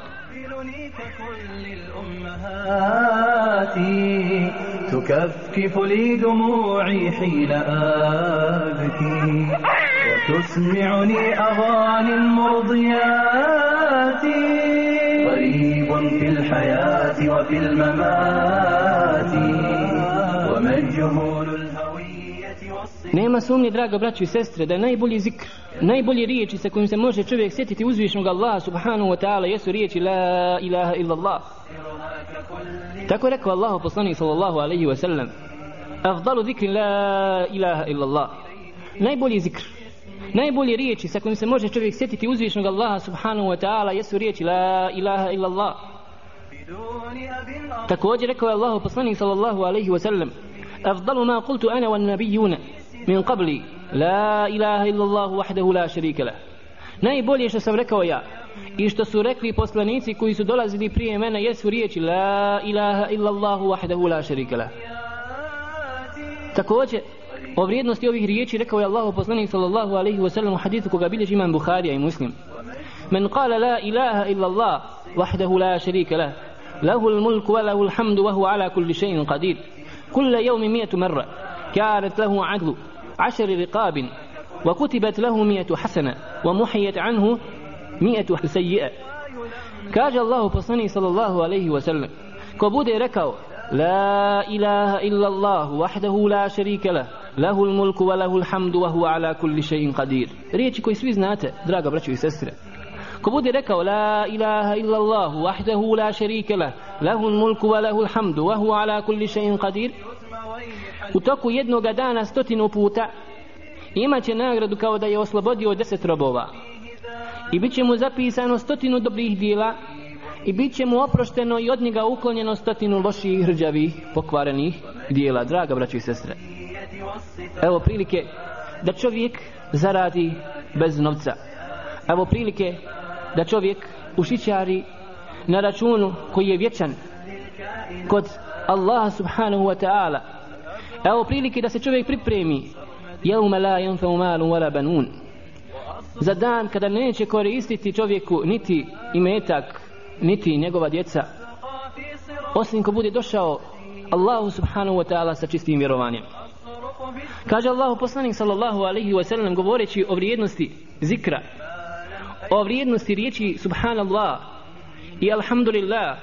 تكفكف لي دموعي حين آبكي وتسمعني أغاني المرضيات غريب في الحياة وفي الممات ومجهول الهوية والصفات Nema sumnje, draga braćo i sestre, da je najbolji zikr, najbolje riječi sa kojim se može čovjek sjetiti uzvišnog Allaha subhanahu wa ta'ala jesu riječi La ilaha illallah. Tako je rekao Allahu poslanik sallallahu alaihi wa sallam Afdalu zikri la ilaha illallah Najbolji zikr Najbolje riječi sa kojim se može čovjek sjetiti uzvišnog Allaha subhanahu wa ta'ala jesu riječi la ilaha illallah. Također rekao je Allahu poslanik sallallahu alaihi wa sallam Afdalu ma kultu ana wa nabijuna min qabli. La ilaha illallah wahdahu la šarika lah. Najbolje što sam rekao ja i što su rekli poslanici koji su dolazili prije mene jesu riječi La ilaha illallah wahdahu la šarika lah. Također O vrijednosti ovih riječi rekao je Allahu poslanik sallallahu alejhi ve sellem u hadisu koga bilježi Imam Buharija i Muslim. Men qala la ilaha illa Allah wahdahu la sharika lah, lahu al-mulku wa lahu al-hamdu wa huwa ala kulli shay'in qadir. Kulla yawmin 100 marra kanat lahu 'adlu 10 riqab وكتبت له مئة حسنة ومحيت عنه مئة سيئة كاج الله بصني صلى الله عليه وسلم كبود ركو لا إله إلا الله وحده لا شريك له lahul mulku wa lahul hamdu wa huwa ala kulli shay'in qadir. Riječi koje svi znate, draga braćo i sestre. Ko bude rekao la ilaha illa Allah wahdahu la sharika lah, lahul mulku wa lahul hamdu wa huwa ala kulli shay'in qadir. U toku jednog dana stotinu puta imaće nagradu kao da je oslobodio deset robova. I bit će mu zapisano stotinu dobrih dijela i bit će mu oprošteno i od njega uklonjeno stotinu loših, hrđavih, pokvarenih dijela. Draga braći i sestre, evo prilike da čovjek zaradi bez novca. Evo prilike da čovjek ušićari na računu koji je vječan kod Allaha subhanahu wa ta'ala. Evo prilike da se čovjek pripremi. Jevme la jenfeu malu wala banun. Za dan kada neće koristiti čovjeku niti imetak niti njegova djeca. Osim ko bude došao Allahu subhanahu wa ta'ala sa čistim vjerovanjem kaže Allahu poslanik sallallahu alaihi wa sallam govoreći o vrijednosti zikra o vrijednosti riječi subhanallah i alhamdulillah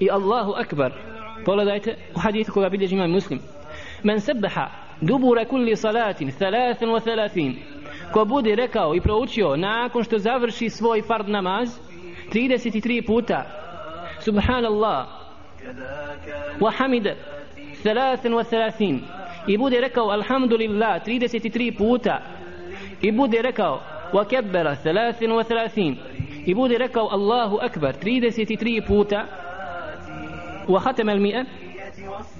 i Allahu akbar. Pogledajte u hadithu koga bilježi imam muslim. Men sebaha dubura kulli salatin 33 ko bude rekao i proučio nakon što završi svoj fard namaz 33 puta subhanallah. Wa hamida 33 i bude rekao alhamdulillah 33 puta i bude rekao wa kebbera 33 i bude rekao Allahu Akbar 33 puta wa hatem al mi'a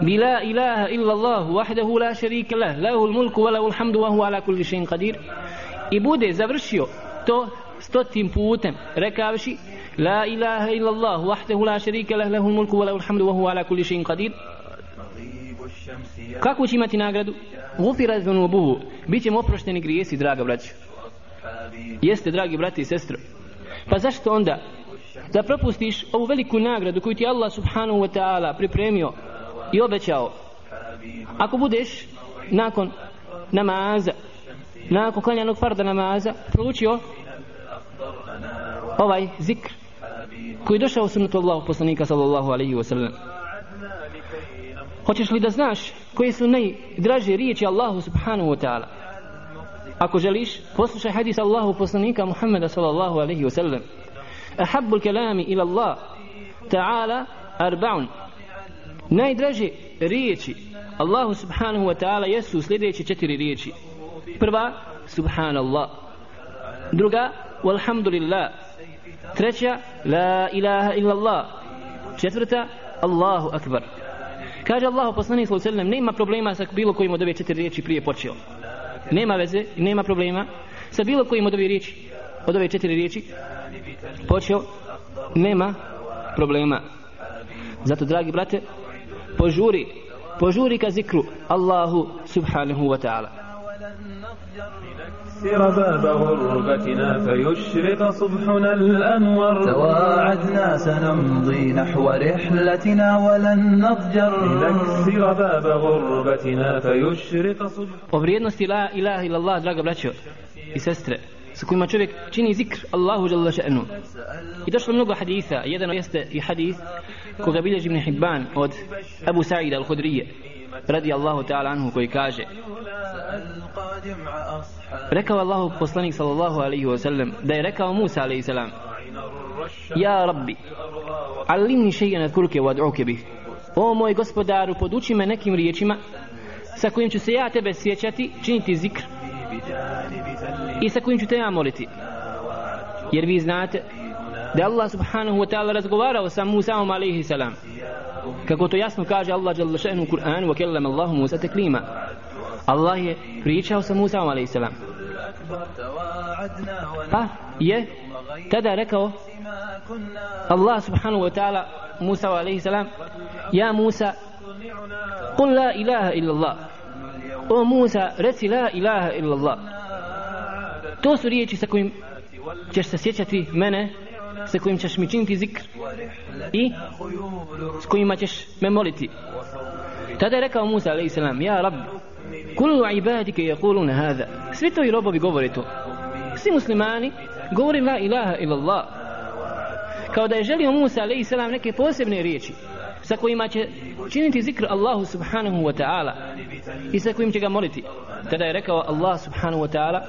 bila ilaha illa Allah wahdahu la sharika lah lahu al mulku wa lahu al hamdu wa huwa ala kulli shayin qadir i bude završio to stotim putem rekavši La ilaha illa Allah wahdahu la sharika lah, lahu al mulku wa lahu al hamdu, wa huwa ala kulli shay'in qadir. Kako će imati nagradu? Gufira zunubuhu. Biće mu oprošteni grijesi, draga braća. Jeste, dragi brati i sestro. Pa zašto onda da propustiš ovu veliku nagradu koju ti Allah subhanahu wa ta'ala pripremio i obećao? Ako budeš nakon namaza, nakon klanjanog farda namaza, proučio ovaj zikr koji je došao u sunnetu Allahu poslanika sallallahu alaihi wa sallam. Hoćeš li da znaš koje su najdraže riječi Allahu subhanahu wa ta'ala? Ako želiš, poslušaj hadis Allahu poslanika Muhammeda sallallahu alaihi wa sallam. Ahabbu kalami ila Allah ta'ala arba'un. Najdraže riječi Allahu subhanahu wa ta'ala jesu sljedeće četiri riječi. Prva, subhanallah. Druga, walhamdulillah. Treća, la ilaha illallah. Četvrta, Allahu akbar. Kaže Allahu poslanik sallallahu alejhi nema problema sa bilo kojim od ove četiri riječi prije počeo. Nema veze, nema problema sa bilo kojim od ove riječi od ove četiri riječi počeo nema problema. Zato dragi brate, požuri, požuri ka zikru Allahu subhanahu wa ta'ala. نكسر باب غربتنا فيشرق صبحنا الأنور تواعدنا سنمضي نحو رحلتنا ولن نضجر لنكسر باب غربتنا فيشرق صبح O vrijednosti la ilaha illallah, draga braćo i sestre, sa kojima čovjek čini zikr Allahu jalla še'nu. I došlo mnogo haditha, jedan jeste i hadith koga bilježi Ibn Hibban od Abu Sa'ida al-Hudrije, radi Allahu ta'ala anhu koji kaže Rekao Allahu poslanik sallallahu alaihi wa sallam da je rekao Musa alaihi salam Ja Rabbi, alimni še'an adkuruke wa ad'uke bih. O moj gospodaru, poduči me nekim riječima sa kojim ću se ja tebe sjećati, činiti zikr i sa kojim ću te ja moliti. Jer vi znate da je Allah subhanahu wa ta'ala razgovarao sa Musaom alaihi salam. Kako to jasno kaže Allah jalla še'nu u Kur'anu, wa kellama Allahu Musa teklima. Allah je pričao sa Musa a.s. Pa je tada rekao Allah subhanahu wa ta'ala Musa a.s. Ja Musa Qul la ilaha illa Allah O Musa reci la ilaha illa Allah To su riječi sa kojim ćeš se sjećati mene sa kojim ćeš mi činiti zikr i s kojima ćeš me moliti tada je rekao Musa a.s. Ja Rabbi Kullu ibadike yakuluna hada Svi to i robovi govore to Svi muslimani govore la ilaha illa Allah kao da je želio Musa salam neke posebne riječi sa kojima će činiti zikr Allahu subhanahu wa ta'ala i sa kojim će ga moliti tada je rekao Allah subhanahu wa ta'ala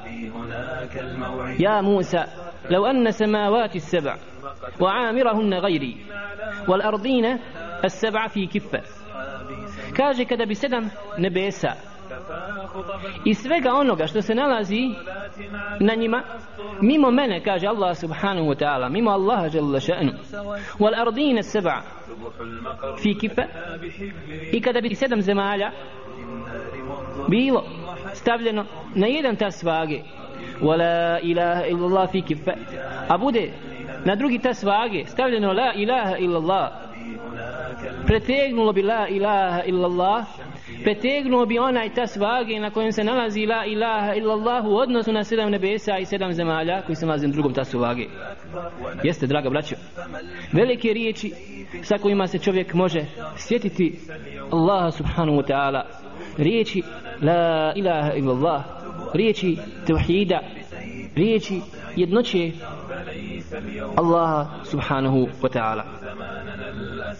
Ja Musa لو أن سماوات السبع وعامرهن غيري والأرضين السبع في كفة kaže kada bi sedam nebesa i svega onoga što se nalazi na njima mimo mene kaže Allah subhanahu wa ta'ala mimo Allaha jalla ša'nu wal ardina seba fi kifa i kada bi sedam zemalja bilo stavljeno na jedan tas vage wala ilaha illallah fi kifa a bude na drugi tas vage stavljeno la ilaha illallah pretegnulo bi la ilaha illallah pretegnuo bi onaj tas vage na kojem se nalazi la ilaha illallah u odnosu na sedam nebesa i sedam zemalja koji se nalazi na drugom tasu vage. Jeste draga braćo? Velike riječi sa kojima se čovjek može sjetiti Allaha subhanahu wa ta'ala. Riječi la ilaha illallah riječi tevhida riječi jednoće Allaha subhanahu wa ta'ala.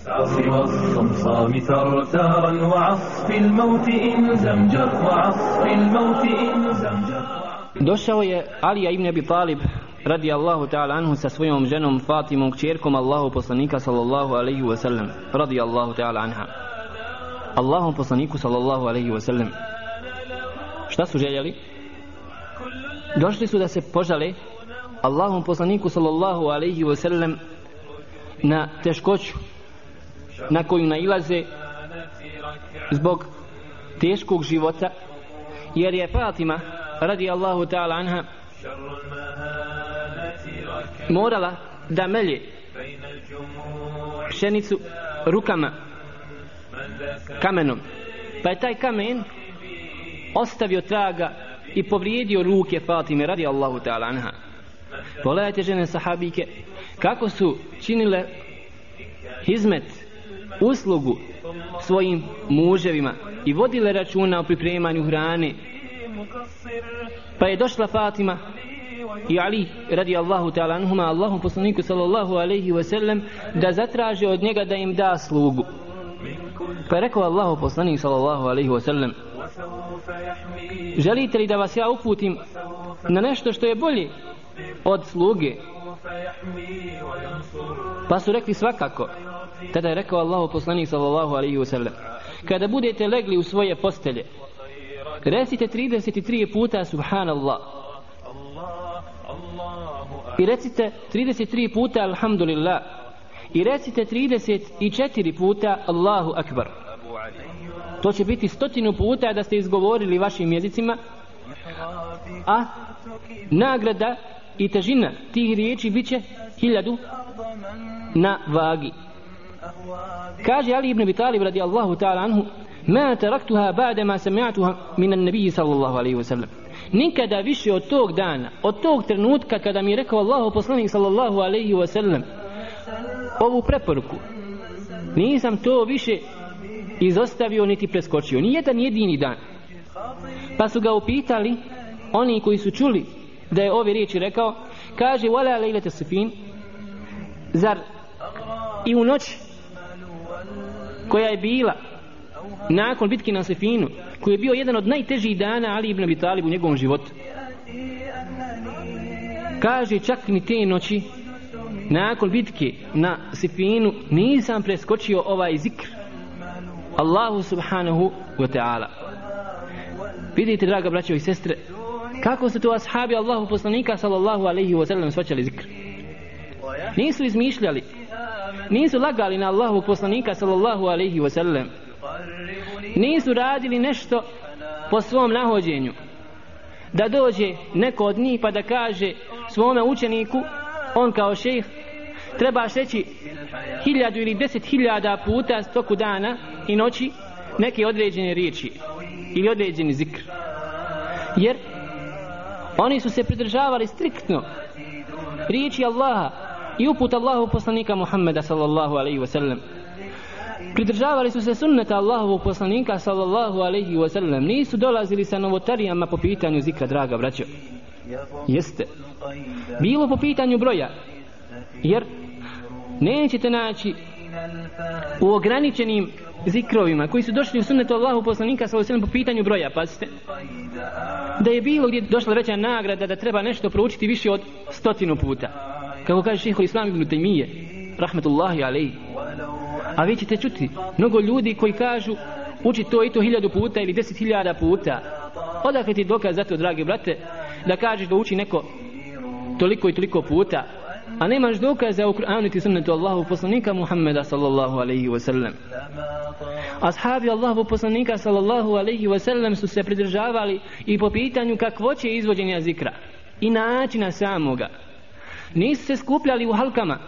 العصر والصمصام ثرثارا وعصف الموت إن زمجر وعصف الموت إن زمجر Došao je Alija ibn Abi Talib radi Allahu ta'ala anhu sa svojom ženom Fatimom kćerkom Allahu poslanika sallallahu alaihi wa sallam radi Allahu ta'ala anha Allahom poslaniku sallallahu alaihi wa sallam šta su željeli? došli su da se požale Allahom poslaniku sallallahu alaihi wa sallam na teškoću na koju nailaze zbog teškog života jer je Fatima radi Allahu ta'ala anha morala da melje pšenicu rukama kamenom. Pa je taj kamen ostavio traga i povrijedio ruke Fatime radi Allahu ta'ala anha. Pogledajte žene sahabike kako su činile hizmet uslugu svojim muževima i vodile računa o pripremanju hrane. Pa je došla Fatima i Ali radi Allahu ta'ala anhuma Allahum poslaniku sallallahu alaihi wa sallam da zatraže od njega da im da slugu. Pa je rekao Allahu poslanik sallallahu alaihi wa sallam želite li da vas ja uputim na nešto što je bolje od sluge? Pa su rekli svakako. Tada je rekao Allahu poslanik sallallahu alaihi wasallam Kada budete legli u svoje postelje Recite 33 puta Subhanallah. I recite 33 puta Alhamdulillah. I recite 34 puta Allahu Akbar. To će biti stotinu puta da ste izgovorili vašim jezicima A nagrada i težina tih riječi bit će hiljadu na vagi kaže Ali ibn Abi Talib radijallahu ta'ala anhu ma taraktuha ba'da ma sami'tuha min an-nabi sallallahu alejhi ve sellem nikada više od tog dana od tog trenutka kada mi je rekao Allahu poslanik sallallahu alejhi ve sellem ovu preporuku. Nisam to više izostavio niti preskočio. Ni jedan jedini dan. Pa su ga upitali oni koji su čuli da je ove riječi rekao kaže wala lejlete sufin. Zar i u noć koja je bila nakon bitke na Sefinu koji je bio jedan od najtežih dana Ali ibn Abi Talib u njegovom životu. Kaže čak ni te noći nakon bitke na Sefinu nisam preskočio ovaj zikr. Allahu subhanahu wa ta'ala. Vidite draga braćo i sestre kako su to ashabi Allahu poslanika sallallahu alaihi wa sallam svačali zikr? Nisu izmišljali nisu lagali na Allahu poslanika sallallahu alaihi wa sallam nisu radili nešto po svom nahođenju. Da dođe neko od njih pa da kaže svome učeniku on kao šejh treba reći hiljadu ili deset hiljada puta stoku dana i noći neke određene riječi ili određeni zikr. Jer oni su se pridržavali striktno riječi Allaha i uput Allahu poslanika Muhammeda sallallahu alaihi wasallam. Pridržavali su se sunneta Allahovog poslanika sallallahu alaihi wasallam. Nisu dolazili sa novotarijama po pitanju zikra draga braćo. Jeste. Bilo po pitanju broja. Jer nećete naći u ograničenim zikrovima koji su došli u sunnetu Allahu poslanika sallallahu alaihi wasallam po pitanju broja pazite. Da je bilo gdje došla veća nagrada da treba nešto proučiti više od stotinu puta kako kaže šeho Islam ibn Taymiye rahmetullahi alaihi a vi ćete čuti mnogo ljudi koji kažu uči to i to hiljadu puta ili deset hiljada puta. Odakle ti dokaz za to dragi brate da kažeš da uči neko toliko i toliko puta a nemaš dokaza u Kur'anu ti sunnetu Allahu poslanika Muhammeda sallallahu alaihi wa sallam. Ashabi Allahu poslanika sallallahu alaihi wa sallam su se pridržavali i po pitanju kakvoće izvođenja zikra i načina samoga nisu se skupljali u halkama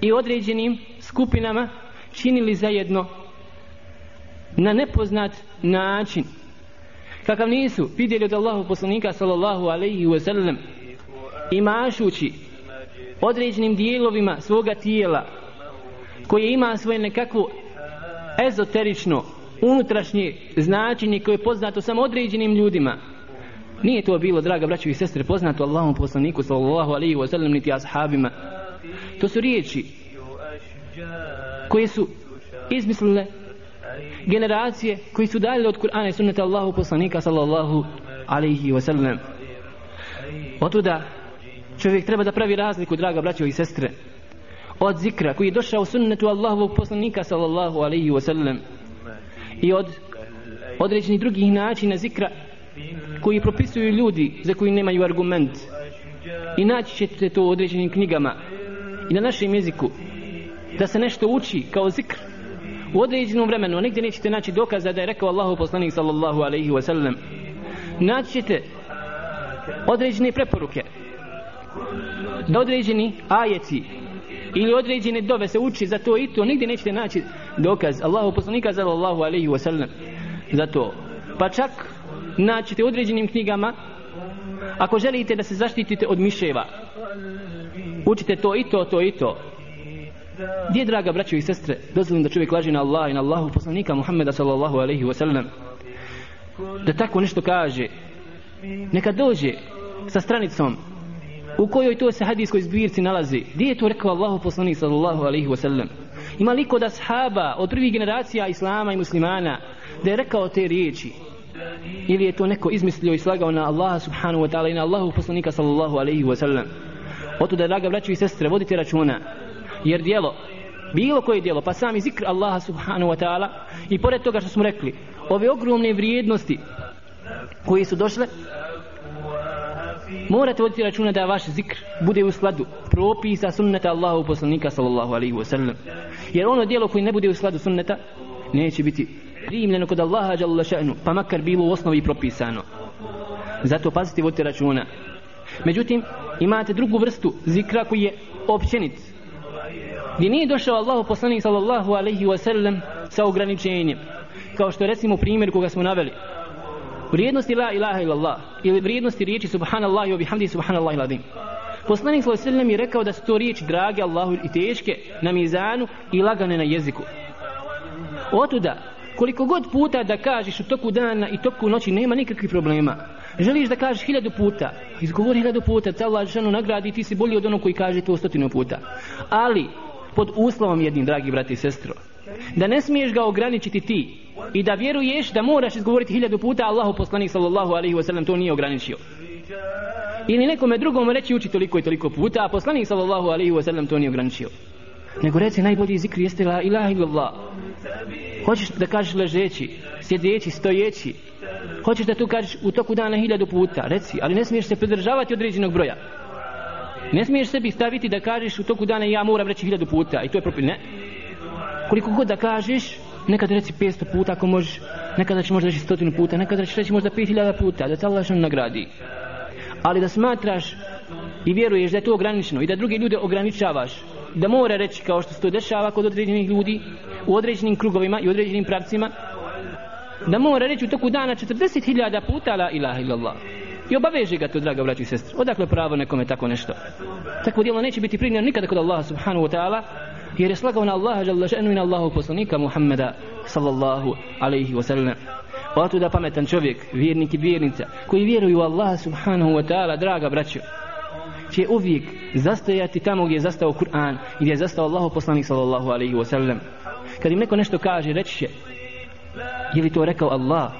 i određenim skupinama činili zajedno na nepoznat način. Kakav nisu vidjeli od Allahu poslanika sallallahu alaihi wa sallam imašući određenim dijelovima svoga tijela koje ima svoje nekakvo ezoterično unutrašnje značenje koje je poznato samo određenim ljudima nije to bilo draga braćo i sestre poznato Allahom poslaniku sallallahu alaihi wa sallam niti ashabima. To su riječi koje su izmislile generacije koji su dalje od Kur'ana i sunnata Allahu poslanika sallallahu alaihi wa sallam. Otuda čovjek treba da pravi razliku draga braćo i sestre od zikra koji je došao sunnetu Allahovog poslanika sallallahu alaihi wa sallam i od određenih drugih načina zikra koji propisuju ljudi za koji nemaju argument. I naći ćete to u određenim knjigama i na našem jeziku da se nešto uči kao zikr. U određenom vremenu a nigdje nećete naći dokaza da je rekao Allahu poslanik sallallahu alaihi wa sallam naći ćete određene preporuke da određeni ajeci ili određene dove se uči za to i to. Nigdje nećete naći dokaz Allahu poslanika sallallahu alaihi wa sallam za to. Pa čak naćete određenim knjigama. Ako želite da se zaštitite od miševa učite to i to, to i to. Gdje draga braćo i sestre dozvolim da čovjek laži na Allah i na Allahu poslanika Muhammeda sallallahu alaihi wa sallam? Da tako nešto kaže neka dođe sa stranicom u kojoj to se hadijskoj zbirci nalazi. Gdje je to rekao Allahu poslanik sallallahu alaihi wa sallam? Ima liko da sahaba od prvih generacija islama i muslimana da je rekao te riječi? Ili je to neko izmislio i slagao na Allaha subhanahu wa ta'ala i na Allahu poslanika sallallahu alaihi wa sallam oto da draga braću i sestre vodite računa jer dijelo bilo koje djelo, pa sami zikr Allaha subhanahu wa ta'ala i pored toga što smo rekli, ove ogromne vrijednosti koje su došle, morate voditi računa da vaš zikr bude u skladu propisa sunneta Allahu poslanika sallallahu alaihi wa sallam. Jer ono djelo koje ne bude u skladu sunneta, neće biti primljeno kod Allaha dželle ša'nu, pa makar bilo u osnovi propisano. Zato pazite vodite računa. Međutim, imate drugu vrstu zikra koji je općenit. Gdje nije došao Allahu poslanik sallallahu alaihi wa sallam sa ograničenjem. Kao što recimo primjer koga smo naveli. Vrijednosti la ilaha illallah ili vrijednosti riječi subhanallahi wa bihamdi subhanallahi ladim. Poslanik sallallahu alaihi wa sallam je rekao da su to riječi drage Allahu i teške na mizanu i lagane na jeziku. Otuda, koliko god puta da kažeš u toku dana i toku noći nema nikakvih problema. Želiš da kažeš hiljadu puta, izgovori hiljadu puta, ta Allah ženu nagradi ti si bolji od onog koji kaže to stotinu puta. Ali, pod uslovom jednim, dragi brati i sestro, da ne smiješ ga ograničiti ti i da vjeruješ da moraš izgovoriti hiljadu puta, Allahu poslanik sallallahu alaihi wasallam to nije ograničio. Ili nekome drugom reći uči toliko i toliko puta, a poslanik sallallahu alaihi wasallam to nije ograničio. Nego reci najbolji zikri jeste la ilaha illallah. Hoćeš da kažeš ležeći, sjedeći, stojeći. Hoćeš da tu kažeš u toku dana hiljadu puta, reci, ali ne smiješ se pridržavati određenog broja. Ne smiješ sebi staviti da kažeš u toku dana ja moram reći hiljadu puta i to je propil, Ne. Koliko god da kažeš, nekad reci 500 puta ako možeš, nekada ćeš možda reći stotinu puta, nekada ćeš reći možda 5000 puta, da te Allah što nagradi. Ali da smatraš i vjeruješ da je to ograničeno i da druge ljude ograničavaš, da mora reći kao što se to dešava kod određenih ljudi, u određenim krugovima i određenim pravcima, da mora reći u toku dana 40.000 puta la ilaha illallah. I obaveže ga to, draga braći i sestri. Odakle pravo nekome tako nešto? Takvo djelo neće biti primljeno nikada kod Allaha subhanahu wa ta'ala, jer je slagao na Allaha žalla še'nu i na Allahu poslanika Muhammeda sallallahu alaihi wa sallam. Pa tu da pametan čovjek, vjernik i vjernica, koji vjeruju u Allaha subhanahu wa ta'ala, draga braćo, će uvijek zastojati tamo gdje je zastao Kur'an i gdje je zastao Allahu poslanik sallallahu alaihi wa sallam. Kad im neko nešto kaže, reći će, je li to rekao Allah?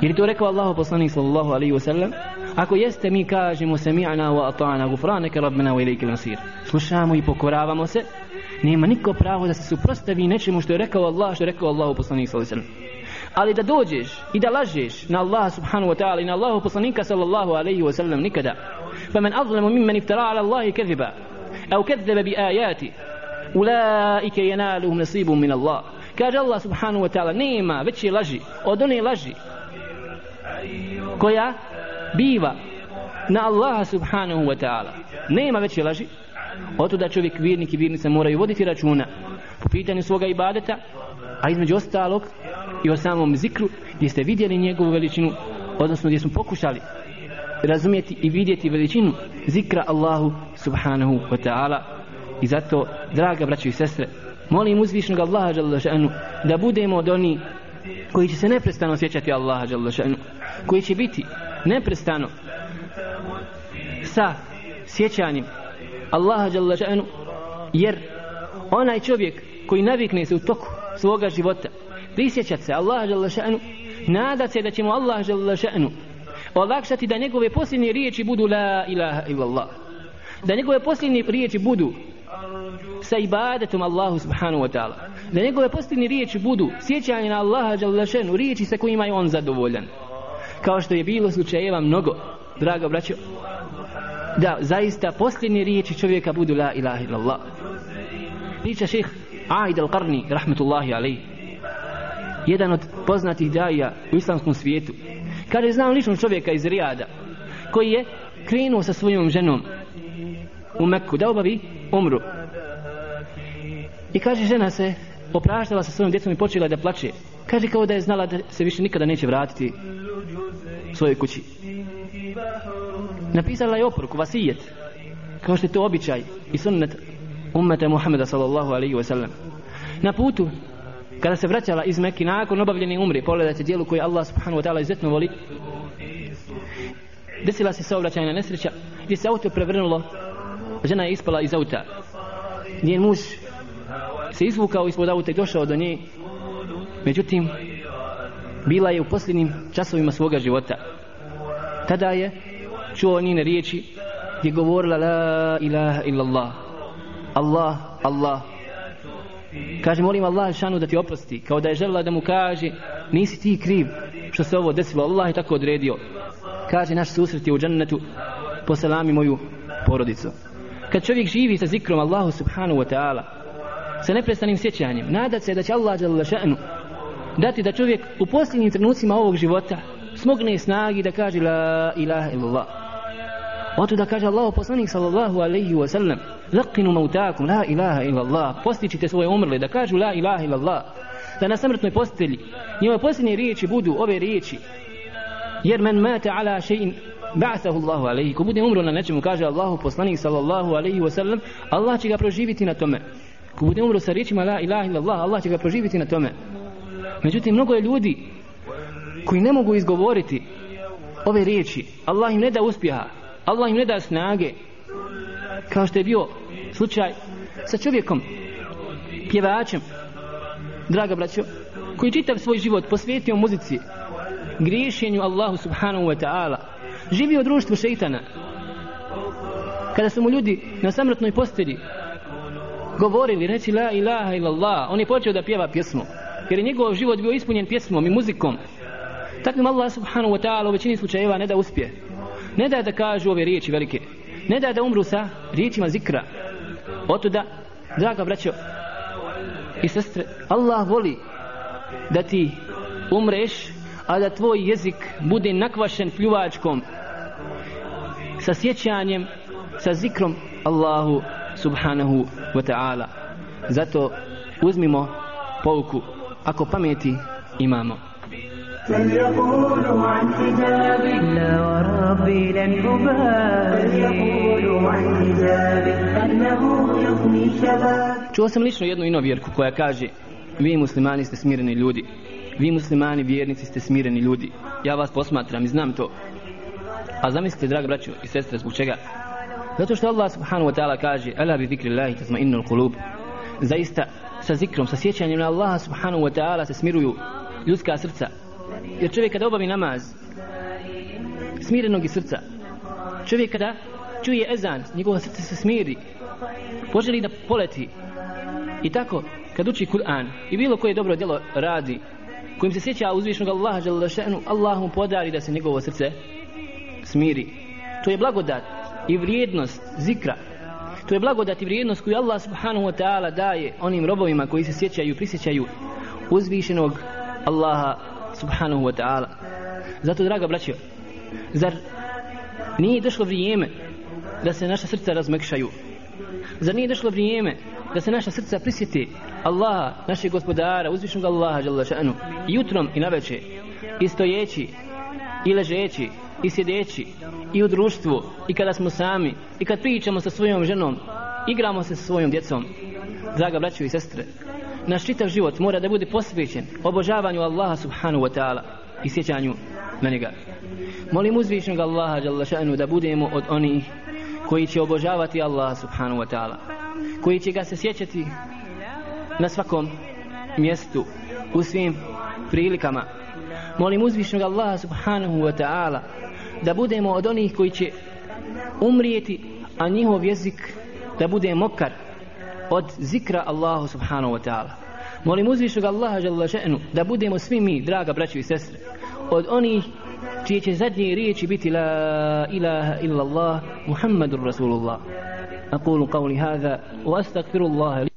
Je li to rekao Allahu poslanik sallallahu alaihi wa sallam? Ako jeste mi kažemo sami'na wa ata'na gufranaka rabbana wa ilayka al-masir. Slušamo i pokoravamo se. Nema niko pravo da se suprostavi nečemu što je rekao Allah, što je rekao Allahu poslanik sallallahu alaihi wa sallam. Ali da dođeš i da lažeš na Allaha subhanahu wa ta'ala i na Allahu poslanika sallallahu alaihi wa sallam nikada. فمن أظلم ممن افترى على الله كذبا أو كذب بآياته أولئك ينالهم نصيب من الله kaže Allah subhanahu wa ta'ala nema veće laži od one laži koja biva na Allaha subhanahu wa ta'ala nema veće laži Oto da čovjek vjernik i vjernica moraju voditi računa po pitanju svoga ibadeta a između ostalog i o samom zikru gdje ste vidjeli njegovu veličinu odnosno gdje smo pokušali razumjeti i vidjeti veličinu zikra Allahu subhanahu wa ta'ala. I zato draga braćo i sestre molim uzvišnog Allaha šanu da budemo od oni koji će se neprestano sjećati Allaha šanu koji će biti neprestano sa sjećanjem Allaha šanu jer onaj čovjek koji navikne se u toku svoga života prisjećat se Allaha šanu nadat se da će mu Allah šanu olakšati da njegove posljednje riječi budu la ilaha illallah. Da njegove posljednje riječi budu sa ibadetom Allahu subhanahu wa ta'ala. Da njegove posljednje riječi budu sjećanje na Allaha džalašenu riječi sa kojima je on zadovoljan. Kao što je bilo slučajeva mnogo drago braćo da zaista posljednje riječi čovjeka budu la ilaha illallah. Priča šeh Aid al-Qarni rahmetullahi alaih jedan od poznatih daja u islamskom svijetu. Kaže, znam lično čovjeka iz Rijada, koji je krenuo sa svojom ženom u Mekku da obavi umru. I kaže, žena se opraštala sa svojom djecom i počela da plače. Kaže, kao da je znala da se više nikada neće vratiti svojoj kući. Napisala je oporuku, vasijet, kao što je to običaj i sunnet ummeta Muhammeda sallallahu alaihi wa sallam. Na putu kada se vraćala iz Mekke nakon obavljene umre, pogledajte dijelu koje Allah subhanahu wa ta'ala izuzetno voli, desila se saobraćajna nesreća, gdje se auto prevrnulo, žena je ispala iz auta. Njen muž se izvukao ispod auta i došao do nje, međutim, bila je u posljednjim časovima svoga života. Tada je čuo njene riječi gdje govorila la ilaha illallah. Allah, Allah, Kaže, molim Allah šanu da ti oprosti, kao da je želila da mu kaže, nisi ti kriv što se ovo desilo, Allah je tako odredio. Kaže, naš susret je u džennetu, poselami moju porodicu. Kad čovjek živi sa zikrom Allahu subhanahu wa ta'ala, sa neprestanim sjećanjem, nada se da će Allah jalla šanu dati da čovjek u posljednjim trenucima ovog života smogne snagi da kaže la ilaha illallah. Oto da kaže Allah poslanik sallallahu alaihi wa sallam Laqinu mautakum la ilaha illallah. Postičite svoje umrle da kažu la ilaha illallah. Da na samrtnoj postelji njima posljednje riječi budu ove riječi. Jer men mate ala še'in ba'athahu Allahu alaihi. Ko bude umro na nečemu kaže Allahu poslanik sallallahu alaihi wa sallam Allah će ga proživiti na tome. Ko bude umro sa riječima la ilaha illallah Allah će ga proživiti na tome. Međutim mnogo je ljudi koji ne mogu izgovoriti ove riječi. Allah im ne da uspjeha Allah im ne da snage kao što je bio slučaj sa čovjekom pjevačem draga braćo koji čitav svoj život posvetio muzici griješenju Allahu subhanahu wa ta'ala. Živio u društvu šeitana. Kada su mu ljudi na samrtnoj postelji govorili reći la ilaha illallah on je počeo da pjeva pjesmu jer je njegov život bio ispunjen pjesmom i muzikom. Takvim Allah subhanahu wa ta'ala u većini slučajeva ne da uspije ne da da kažu ove riječi velike ne da da umru sa riječima zikra. Oto da draga braćo i sestre Allah voli da ti umreš a da tvoj jezik bude nakvašen pljuvačkom. Sa sjećanjem sa zikrom Allahu subhanahu wa ta'ala. Zato uzmimo pouku ako pameti imamo. فليقولوا عن حجابي لا وربي لن أبالي فليقولوا عن حجابي أنه يغني شباب Čuo sam lično jednu inovjerku koja kaže Vi muslimani ste smireni ljudi Vi muslimani vjernici ste smireni ljudi Ja vas posmatram i znam to A zamislite draga braćo i sestre zbog čega Zato što Allah subhanahu wa ta'ala kaže Ala bi zikri Allahi tazma innul kulub Zaista sa zikrom, sa sjećanjem na Allaha subhanahu wa ta'ala se smiruju ljudska srca Jer čovjek kada obavi namaz Smirenog i srca. Čovjek kada čuje ezan Njegovo srce se smiri. Poželi da poleti. I tako kad uči Kur'an I bilo koje dobro djelo radi Kojim se sjeća uzvišnog Allaha žele še'nu Allah mu podari da se njegovo srce smiri. To je blagodat i vrijednost zikra. To je blagodat i vrijednost koju Allah subhanahu wa ta'ala daje onim robovima koji se sjećaju i prisjećaju uzvišenog Allaha subhanahu wa ta'ala. Zato draga braćo zar nije došlo vrijeme da se naša srca razmekšaju? Zar nije došlo vrijeme da se naša srca prisjeti Allaha, našeg gospodara, uzvišnog Allaha šanu, jutrom i naveče i stojeći i ležeći i sjedeći i u društvu i kada smo sami i kad pričamo sa svojom ženom igramo se sa svojom djecom? Draga braćo i sestre naš čitav život mora da bude posvećen obožavanju Allaha subhanahu wa ta'ala i sjećanju na njega. Molim uzvišnog Allaha ša'nu da budemo od onih koji će obožavati Allaha subhanahu wa ta'ala koji će ga se sjećati na svakom mjestu u svim prilikama. Molim uzvišnog Allaha subhanahu wa ta'ala da budemo od onih koji će umrijeti a njihov jezik da bude mokar od zikra Allahu subhanahu wa ta'ala. Molim uzvišnog Allaha žele še'nu da budemo svi mi, draga braćo i sestre, od onih čije će zadnje riječi biti la ilaha illa Allah Muhammadur Rasulullah. أقول قولي هذا وأستغفر الله لي